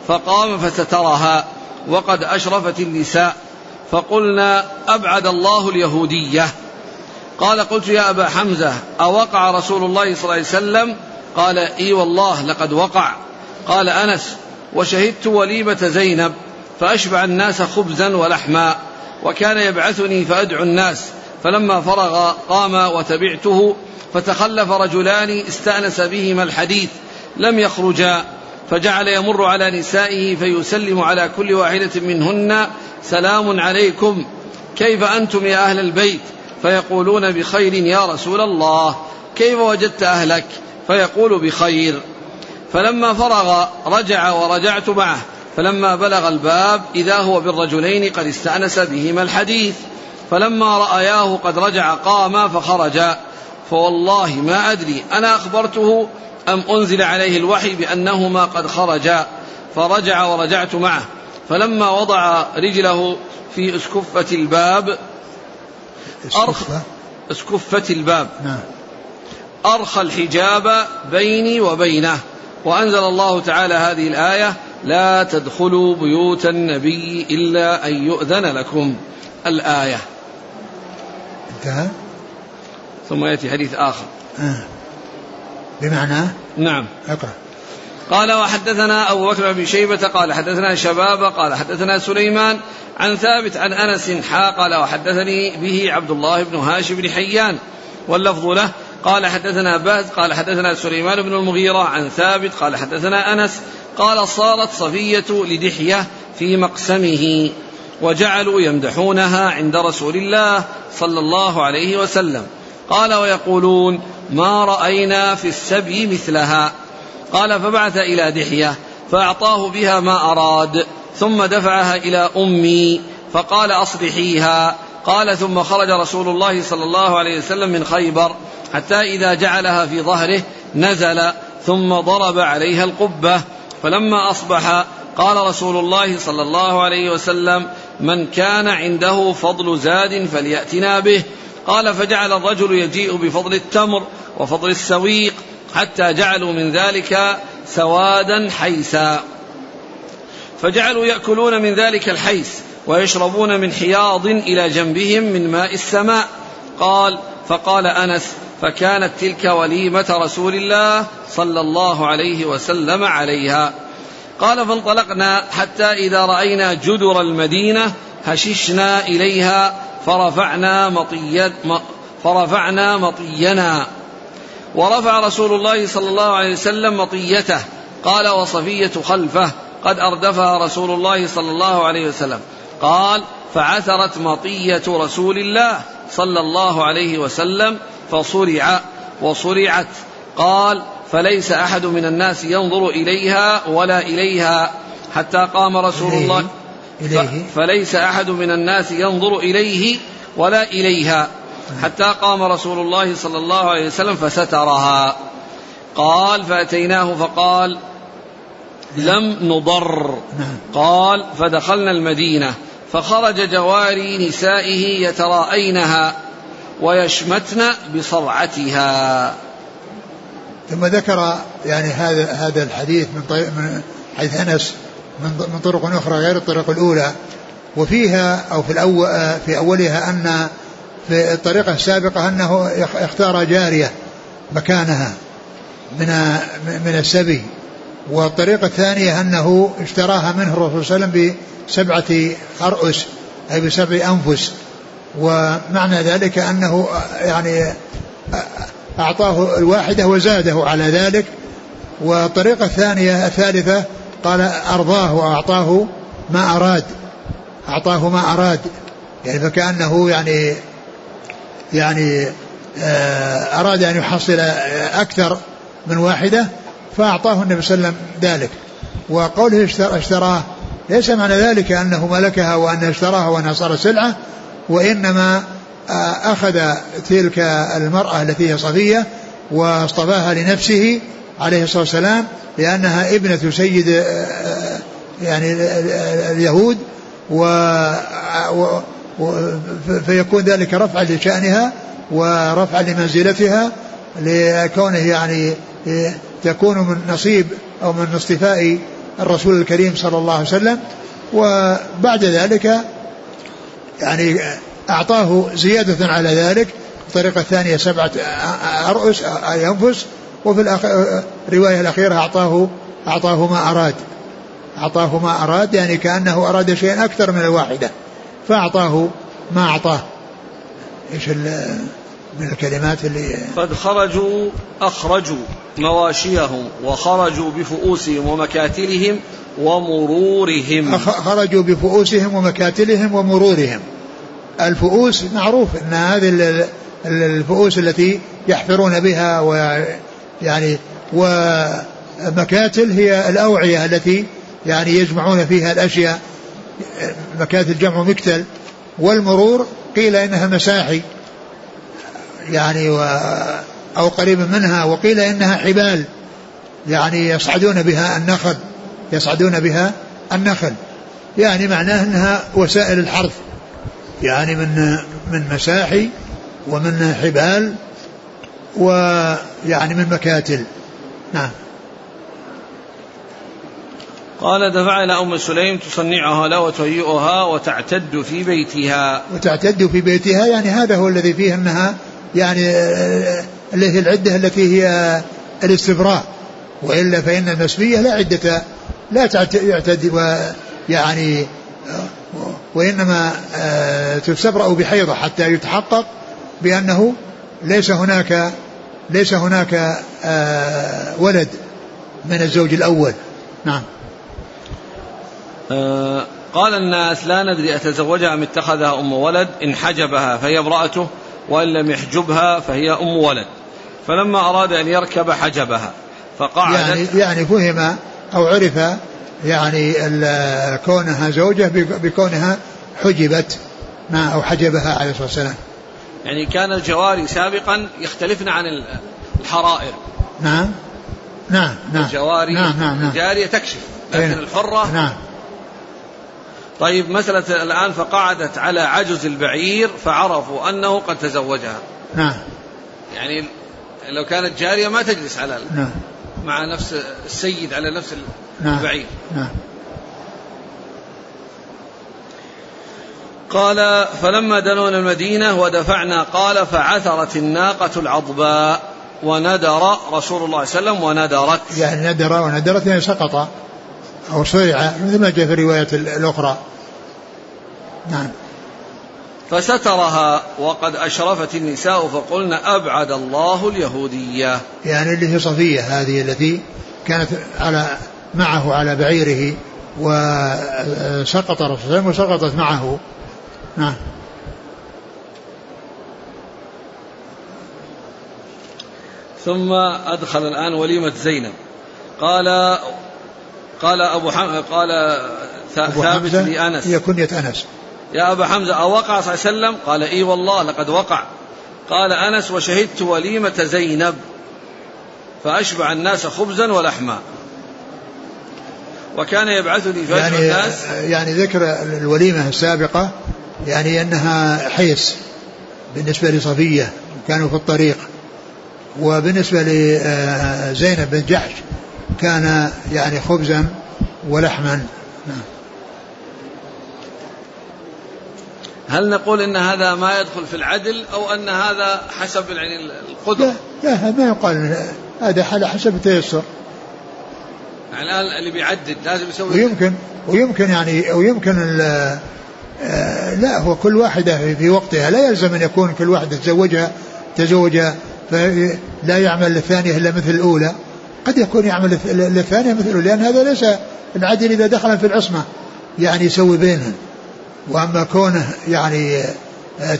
فقام فسترها وقد أشرفت النساء. فقلنا أبعد الله اليهودية. قال قلت يا أبا حمزة أوقع رسول الله صلى الله عليه وسلم قال إي والله لقد وقع. قال أنس وشهدت وليمة زينب فأشبع الناس خبزا ولحما وكان يبعثني فأدعو الناس. فلما فرغ قام وتبعته فتخلف رجلان استأنس بهما الحديث لم يخرجا. فجعل يمر على نسائه فيسلم على كل واحدة منهن سلام عليكم. كيف أنتم يا أهل البيت؟ فيقولون بخير يا رسول الله. كيف وجدت أهلك؟ فيقول بخير. فلما فرغ رجع ورجعت معه. فلما بلغ الباب إذا هو بالرجلين قد استأنس بهما الحديث. فلما رأياه قد رجع قاما فخرجا. فوالله ما أدري أنا أخبرته أم أنزل عليه الوحي بأنهما قد خرجا. فرجع ورجعت معه. فلما وضع رجله في اسكفة الباب أرخ اسكفة الباب. نعم. أرخى الحجاب بيني وبينه. وأنزل الله تعالى هذه الآية لا تدخلوا بيوت النبي إلا أن يؤذن لكم. الآية. انتهى؟ ثم يأتي حديث آخر. آه. بمعنى؟ نعم. أقرأ. قال وحدثنا أبو بكر بن شيبة قال حدثنا شباب قال حدثنا سليمان عن ثابت عن أنس حا قال وحدثني به عبد الله بن هاشم بن حيان. واللفظ له قال حدثنا باز قال حدثنا سليمان بن المغيرة عن ثابت قال حدثنا أنس قال صارت صفية لدحية في مقسمه وجعلوا يمدحونها عند رسول الله صلى الله عليه وسلم. قال ويقولون ما رأينا في السبي مثلها قال فبعث إلى دحية فأعطاه بها ما أراد ثم دفعها إلى أمي فقال أصلحيها قال ثم خرج رسول الله صلى الله عليه وسلم من خيبر حتى إذا جعلها في ظهره نزل ثم ضرب عليها القبة. فلما أصبح قال رسول الله صلى الله عليه وسلم من كان عنده فضل زاد فليأتنا به. قال فجعل الرجل يجيء بفضل التمر وفضل السويق حتى جعلوا من ذلك سوادا حيسا. فجعلوا يأكلون من ذلك الحيس. ويشربون من حياض إلى جنبهم من ماء السماء. قال فقال أنس فكانت تلك وليمة رسول الله صلى الله عليه وسلم عليها. قال فانطلقنا حتى إذا رأينا جدر المدينة هششنا إليها فرفعنا مطيت فرفعنا مطينا. ورفع رسول الله صلى الله عليه وسلم مطيته. قال وصفية خلفه قد أردفها رسول الله صلى الله عليه وسلم. قال فعثرت مطية رسول الله صلى الله عليه وسلم فصرع وصرعت. قال فليس أحد من الناس ينظر إليها ولا إليها حتى قام رسول الله. إليه. فليس أحد من الناس ينظر إليه ولا إليها حتى قام رسول الله صلى الله عليه وسلم فسترها. قال فأتيناه فقال لم نضر. قال فدخلنا المدينة. فخرج جواري نسائه يتراءينها ويشمتن بصرعتها. ثم ذكر يعني هذا هذا الحديث من من حيث أنس من طرق أخرى غير الطريق الأولى. وفيها أو في الأول في أولها أن في الطريقة السابقة أنه اختار جارية مكانها من من السبي. والطريقة الثانية أنه اشتراها منه الرسول صلى الله عليه وسلم بسبعة أرؤس أي بسبع أنفس. ومعنى ذلك أنه يعني أعطاه الواحدة وزاده على ذلك. والطريقة الثانية الثالثة قال أرضاه وأعطاه ما أراد أعطاه ما أراد. يعني فكأنه يعني يعني آه، أراد أن يحصل أكثر من واحدة فأعطاه النبي صلى الله عليه وسلم ذلك. وقوله اشتراه ليس معنى ذلك أنه ملكها وأنه اشتراها وأنها صارت سلعة وإنما آه، أخذ تلك المرأة التي هي صفية واصطفاها لنفسه عليه الصلاة والسلام لأنها ابنة سيد آه، يعني اليهود و فيكون ذلك رفعا لشأنها ورفعا لمنزلتها لكونه يعني تكون من نصيب أو من اصطفاء الرسول الكريم صلى الله عليه وسلم وبعد ذلك يعني أعطاه زيادة على ذلك الطريقة الثانية سبعة أرؤس أنفس وفي الرواية الأخيرة أعطاه أعطاه ما أراد. أعطاه ما أراد يعني كأنه أراد شيئا أكثر من الواحدة فأعطاه ما أعطاه. إيش من الكلمات اللي قد خرجوا أخرجوا مواشيهم وخرجوا بفؤوسهم ومكاتلهم ومرورهم. خرجوا بفؤوسهم ومكاتلهم ومرورهم. الفؤوس معروف أن هذه الفؤوس التي يحفرون بها ويعني ومكاتل هي الأوعية التي يعني يجمعون فيها الأشياء مكاتل جمع مكتل. والمرور قيل إنها مساحي. يعني و أو قريب منها وقيل إنها حبال يعني يصعدون بها النخل يصعدون بها النخل. يعني معناه أنها وسائل الحرث يعني من من مساحي ومن حبال ويعني من مكاتل. نعم. قال دفع إلى أم سليم تصنعها لا وتهيئها وتعتد في بيتها. وتعتد في بيتها يعني هذا هو الذي فيه أنها يعني اللي هي العدة التي هي الاستبراء. وإلا فإن المسبية لا عدة لا تعتد يعني وإنما آه، تستبرأ بحيضة حتى يتحقق بأنه ليس هناك ليس هناك آه، ولد من الزوج الأول. نعم. آه، قال الناس لا ندري أتزوجها أم اتخذها أم ولد. إن حجبها فهي امرأته. وإن لم يحجبها فهي أم ولد. فلما أراد أن يركب حجبها فقعدت يعني, يعني فهم أو عرف يعني كونها زوجة بكونها حجبت ما أو حجبها عليه الصلاة والسلام. يعني كان الجواري سابقا يختلفن عن الحرائر. نعم. نعم. نعم. الجواري نعم. نعم. نعم. الجارية تكشف لكن الحرة نعم. طيب مسألة الآن فقعدت على عجز البعير فعرفوا أنه قد تزوجها. نعم يعني لو كانت جارية ما تجلس على نعم مع نفس السيد على نفس البعير. نعم قال فلما دنونا المدينة ودفعنا قال فعثرت الناقة العضباء وندر رسول الله صلى الله عليه وسلم وندرت يعني ندر وندرت يعني سقط أو صرع مثل ما جاء في الرواية الأخرى. نعم. فسترها وقد أشرفت النساء فقلن أبعد الله اليهودية. يعني اللي هي صفية هذه التي كانت على معه على بعيره وسقط الرسول صلى وسقطت معه. نعم. ثم أدخل الآن وليمة زينب. قال قال أبو حم... قال ثابت لأنس. هي كنية أنس. يا أبا حمزة أوقع صلى الله عليه وسلم؟ قال إي والله لقد وقع. قال أنس وشهدت وليمة زينب فأشبع الناس خبزا ولحما. وكان يبعثني فأشبع يعني الناس. يعني ذكر الوليمة السابقة يعني أنها حيس بالنسبة لصفية كانوا في الطريق. وبالنسبة لزينب بن جحش كان يعني خبزا ولحما. نعم هل نقول إن هذا ما يدخل في العدل أو أن هذا حسب يعني القدرة؟ لا, لا ما يقال. هذا على حسب التيسر. يعني الآن اللي بيعدد لازم يسوي ويمكن ويمكن يعني ويمكن آه، لا هو كل واحدة في وقتها. لا يلزم أن يكون كل واحدة تزوجها تزوج فلا يعمل الثانية إلا مثل الأولى. قد يكون يعمل الثانية مثل الأولى لأن هذا ليس العدل إذا دخل في العصمة. يعني يسوي بينهم. وأما كونه يعني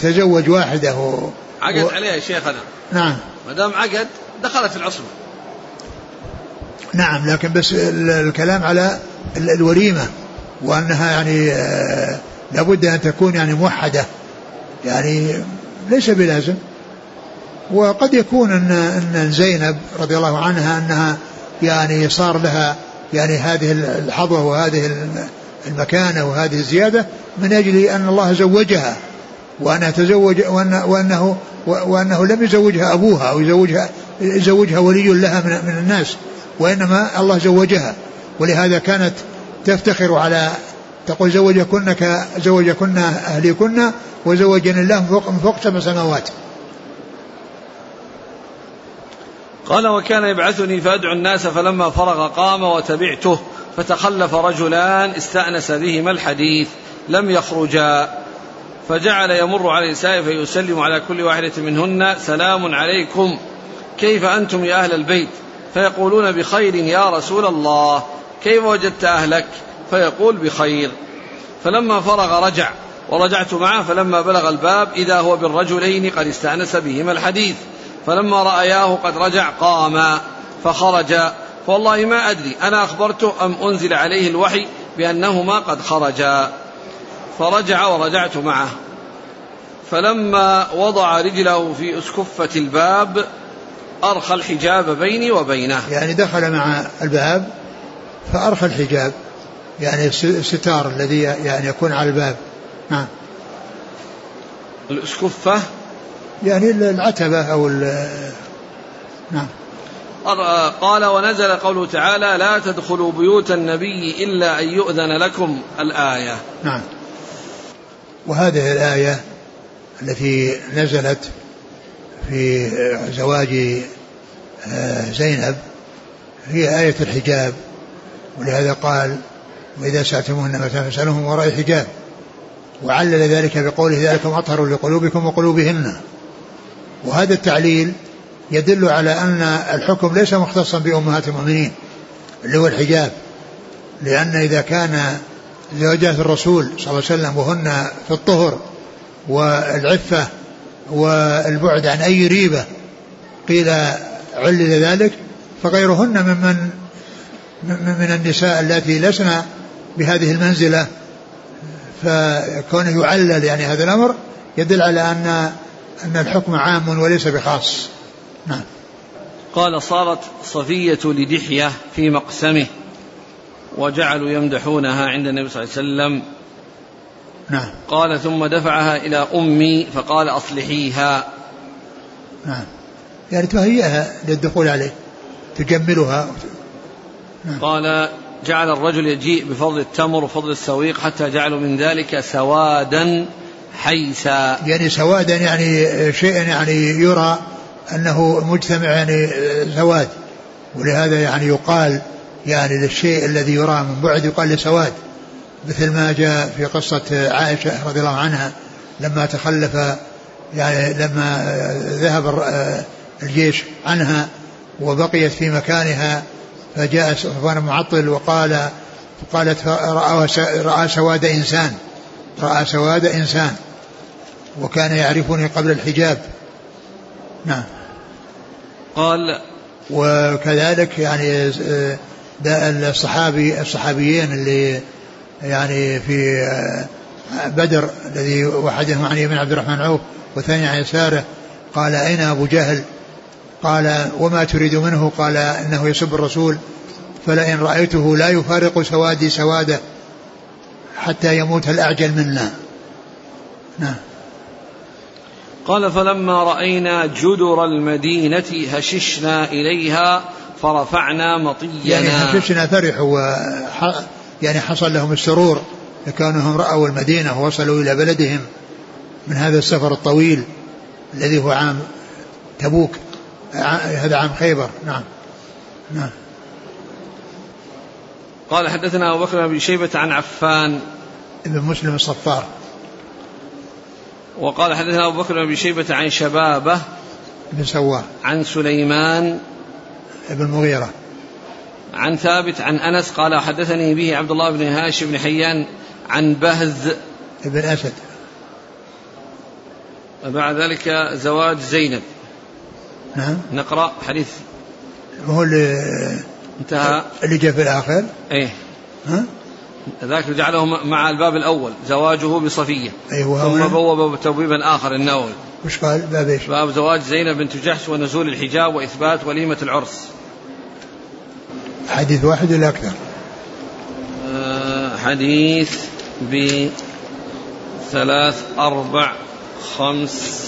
تزوج واحدة و... عقد و... عليها شيخنا نعم. ما دام عقد دخلت في العصمة. نعم لكن بس الكلام على الوليمة وأنها يعني آه، لابد أن تكون يعني موحدة. يعني ليس بلازم. وقد يكون أن أن زينب رضي الله عنها أنها يعني صار لها يعني هذه الحظوة وهذه المكانة وهذه الزيادة من أجل أن الله زوجها وأنها تزوج وأن وأنه وأنه لم يزوجها أبوها أو يزوجها يزوجها ولي لها من, من الناس وإنما الله زوجها ولهذا كانت تفتخر على تقول زوجكن زوجكن أهليكن وزوجني الله من فوق, من فوق سبع سماوات. قال وكان يبعثني فأدعو الناس فلما فرغ قام وتبعته فتخلف رجلان استأنس بهما الحديث لم يخرجا. فجعل يمر على النساء فيسلم على كل واحدة منهن سلام عليكم كيف أنتم يا أهل البيت؟ فيقولون بخير يا رسول الله كيف وجدت أهلك؟ فيقول بخير. فلما فرغ رجع ورجعت معه فلما بلغ الباب إذا هو بالرجلين قد استأنس بهما الحديث. فلما رأياه قد رجع قاما فخرج. فوالله ما أدري أنا أخبرته أم أنزل عليه الوحي بأنهما قد خرجا. فرجع ورجعت معه. فلما وضع رجله في أسكفة الباب أرخى الحجاب بيني وبينه. يعني دخل مع الباب فأرخى الحجاب. يعني الستار الذي يعني يكون على الباب. نعم الأسكفة؟ يعني العتبة أو نعم قال ونزل قوله تعالى لا تدخلوا بيوت النبي إلا أن يؤذن لكم الآية. نعم. وهذه الآية التي نزلت في زواج آه، زينب هي آية الحجاب. ولهذا قال وإذا سألتموهن متى فاسألوهم وراء حجاب وعلل ذلك بقوله ذلكم أطهر لقلوبكم وقلوبهن. وهذا التعليل يدل على أن الحكم ليس مختصا بأمهات المؤمنين اللي هو الحجاب. لأن إذا كان زوجات الرسول صلى الله عليه وسلم وهن في الطهر والعفة والبعد عن أي ريبة قيل علل ذلك فغيرهن ممن من النساء التي لسن بهذه المنزلة. فكونه يعلل يعني هذا الأمر يدل على أن أن الحكم عام وليس بخاص. نعم. قال صارت صفية لدحية في مقسمه وجعلوا يمدحونها عند النبي صلى الله عليه وسلم. نعم. قال ثم دفعها إلى أمي فقال أصلحيها. نعم. يعني تهيئها للدخول عليه تجملها. نعم. قال جعل الرجل يجيء بفضل التمر وفضل السويق حتى جعلوا من ذلك سوادا حيثا يعني سوادا يعني شيء يعني يرى أنه مجتمع يعني سواد. ولهذا يعني يقال يعني للشيء الذي يرى من بعد يقال لسواد مثل ما جاء في قصة عائشة رضي الله عنها لما تخلف يعني لما ذهب الجيش عنها وبقيت في مكانها فجاء صفوان معطل وقال قالت رأى سواد إنسان رأى سواد إنسان وكان يعرفني قبل الحجاب. نعم. قال وكذلك يعني الصحابي الصحابيين اللي يعني في بدر الذي واحدهم عن يمين عبد الرحمن عوف والثاني عن يساره قال أين أبو جهل؟ قال وما تريد منه؟ قال إنه يسب الرسول فلئن رأيته لا يفارق سوادي سواده حتى يموت الأعجل منا. نعم. قال فلما رأينا جدر المدينة هششنا إليها فرفعنا مطينا. يعني هششنا فرحوا يعني حصل لهم السرور. لكونهم رأوا المدينة ووصلوا إلى بلدهم من هذا السفر الطويل الذي هو عام تبوك هذا عام خيبر. نعم. نعم. قال حدثنا أبو بكر بن شيبة عن عفان. ابن مسلم الصفار. وقال حدثنا أبو بكر بن شيبة عن شبابة بن سواه. عن سليمان بن مغيرة. عن ثابت عن أنس قال حدثني به عبد الله بن هاشم بن حيان عن بهز بن أسد. بعد ذلك زواج زينب. نعم. نقرأ حديث. هو اللي انتهى. اللي جاء في الآخر. إيه. ها؟ ذاك جعله مع الباب الأول زواجه بصفية أيوة ثم. بوب تبويبا آخر النووي وش قال باب إيش؟ باب زواج زينب بنت جحش ونزول الحجاب وإثبات وليمة العرس حديث واحد ولا أكثر؟ آه، حديث بثلاث أربع خمس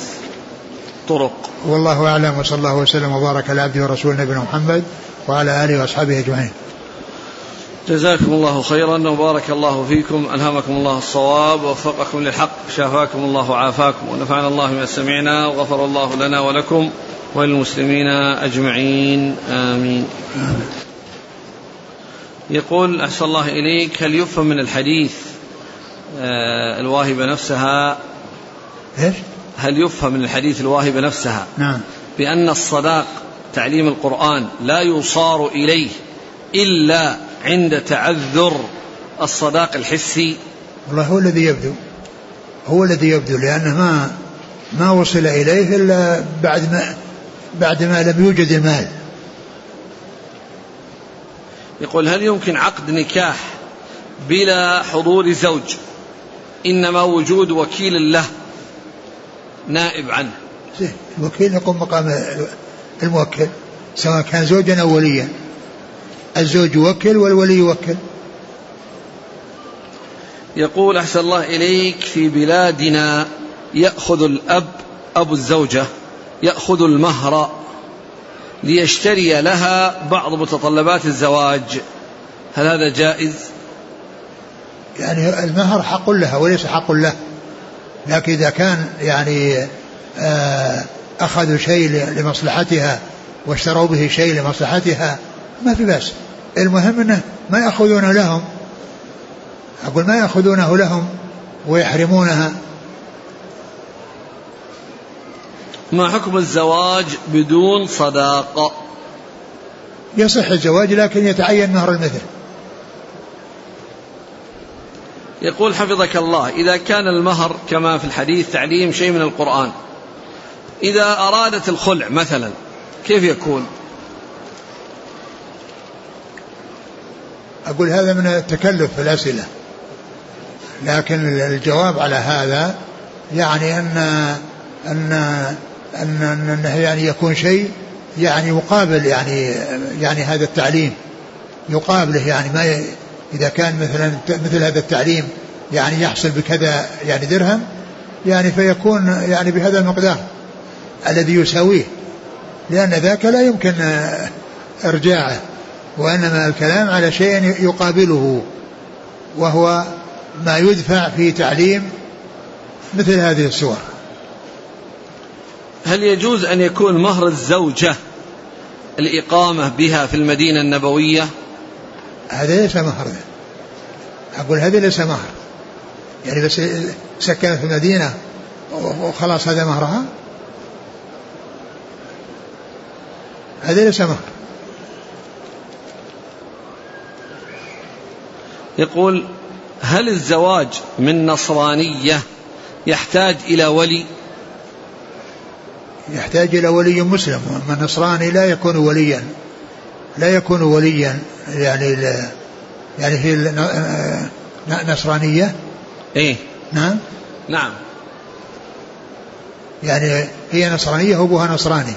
طرق والله أعلم وصلى الله وسلم وبارك على عبده ورسوله نبينا محمد وعلى آله وأصحابه أجمعين جزاكم الله خيرا وبارك الله فيكم ألهمكم الله الصواب ووفقكم للحق شافاكم الله وعافاكم ونفعنا الله ما سمعنا وغفر الله لنا ولكم وللمسلمين أجمعين آمين. يقول أحسن الله إليك هل يفهم من الحديث آه، الواهبة نفسها؟ إيش؟ هل يفهم من الحديث الواهبة نفسها؟ نعم. بأن الصداق تعليم القرآن لا يصار إليه إلا عند تعذر الصداق الحسي. والله هو الذي يبدو هو الذي يبدو لأنه ما ما وصل إليه إلا بعد ما بعد ما لم يوجد المال. يقول هل يمكن عقد نكاح بلا حضور زوج؟ إنما وجود وكيل له نائب عنه. زين الوكيل يقوم مقام الموكل سواء كان زوجا أو وليا. الزوج يوكل والولي يوكل. يقول أحسن الله إليك في بلادنا يأخذ الأب أبو الزوجة يأخذ المهر ليشتري لها بعض متطلبات الزواج. هل هذا جائز؟ يعني المهر حق لها وليس حق له. لكن إذا كان يعني آه، أخذوا شيء لمصلحتها واشتروا به شيء لمصلحتها ما في بأس. المهم أنه ما يأخذون لهم. أقول ما يأخذونه لهم ويحرمونها. ما حكم الزواج بدون صداقة؟ يصح الزواج لكن يتعين مهر المثل. يقول حفظك الله إذا كان المهر كما في الحديث تعليم شيء من القرآن. إذا أرادت الخلع مثلا كيف يكون؟ أقول هذا من التكلف في الأسئلة. لكن الجواب على هذا يعني أن أن أن أنه يعني يكون شيء يعني يقابل يعني يعني هذا التعليم. يقابله يعني ما. إذا كان مثلا مثل هذا التعليم يعني يحصل بكذا يعني درهم يعني فيكون يعني بهذا المقدار الذي يساويه. لأن ذاك لا يمكن إرجاعه. وإنما الكلام على شيء يقابله وهو ما يدفع في تعليم مثل هذه السور هل يجوز أن يكون مهر الزوجة الإقامة بها في المدينة النبوية؟ هذا ليس مهر. أقول هذا ليس مهر. يعني بس سكنت في المدينة وخلاص هذا مهرها؟ هذا ليس مهر. يقول هل الزواج من نصرانية يحتاج إلى ولي؟ يحتاج إلى ولي مسلم أما النصراني لا يكون وليا لا يكون وليا يعني يعني في نصرانية؟ إيه. نعم. نعم. يعني هي نصرانية وأبوها نصراني.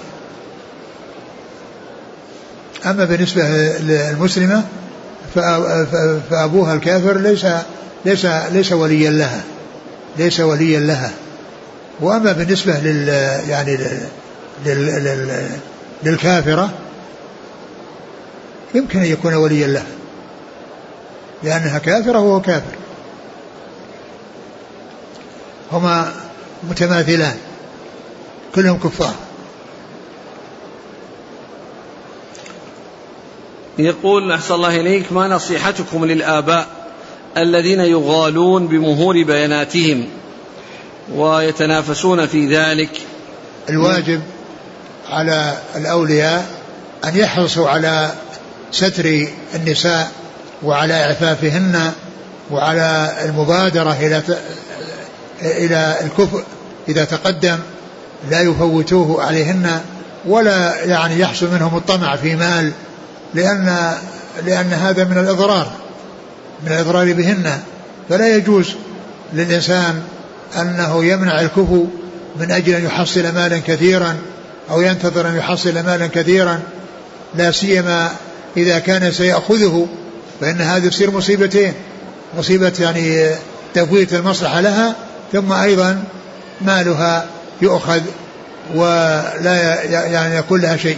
أما بالنسبة للمسلمة فأبوها الكافر ليس ليس ليس وليا لها ليس وليا لها. وأما بالنسبة لل يعني لل لل للكافرة يمكن أن يكون وليا لها لأنها كافرة وهو كافر. هما متماثلان كلهم كفار. يقول أحسن الله إليك ما نصيحتكم للآباء الذين يغالون بمهور بياناتهم ويتنافسون في ذلك؟ الواجب على الأولياء أن يحرصوا على ستر النساء وعلى إعفافهن وعلى المبادرة إلى إلى الكفء إذا تقدم لا يفوتوه عليهن ولا يعني يحصل منهم الطمع في مال لأن لأن هذا من الإضرار من الإضرار بهن. فلا يجوز للإنسان أنه يمنع الكفو من أجل أن يحصل مالا كثيرا أو ينتظر أن يحصل مالا كثيرا لا سيما إذا كان سيأخذه فإن هذه تصير مصيبتين مصيبة يعني تفويت المصلحة لها ثم أيضا مالها يؤخذ ولا يعني يكون لها شيء.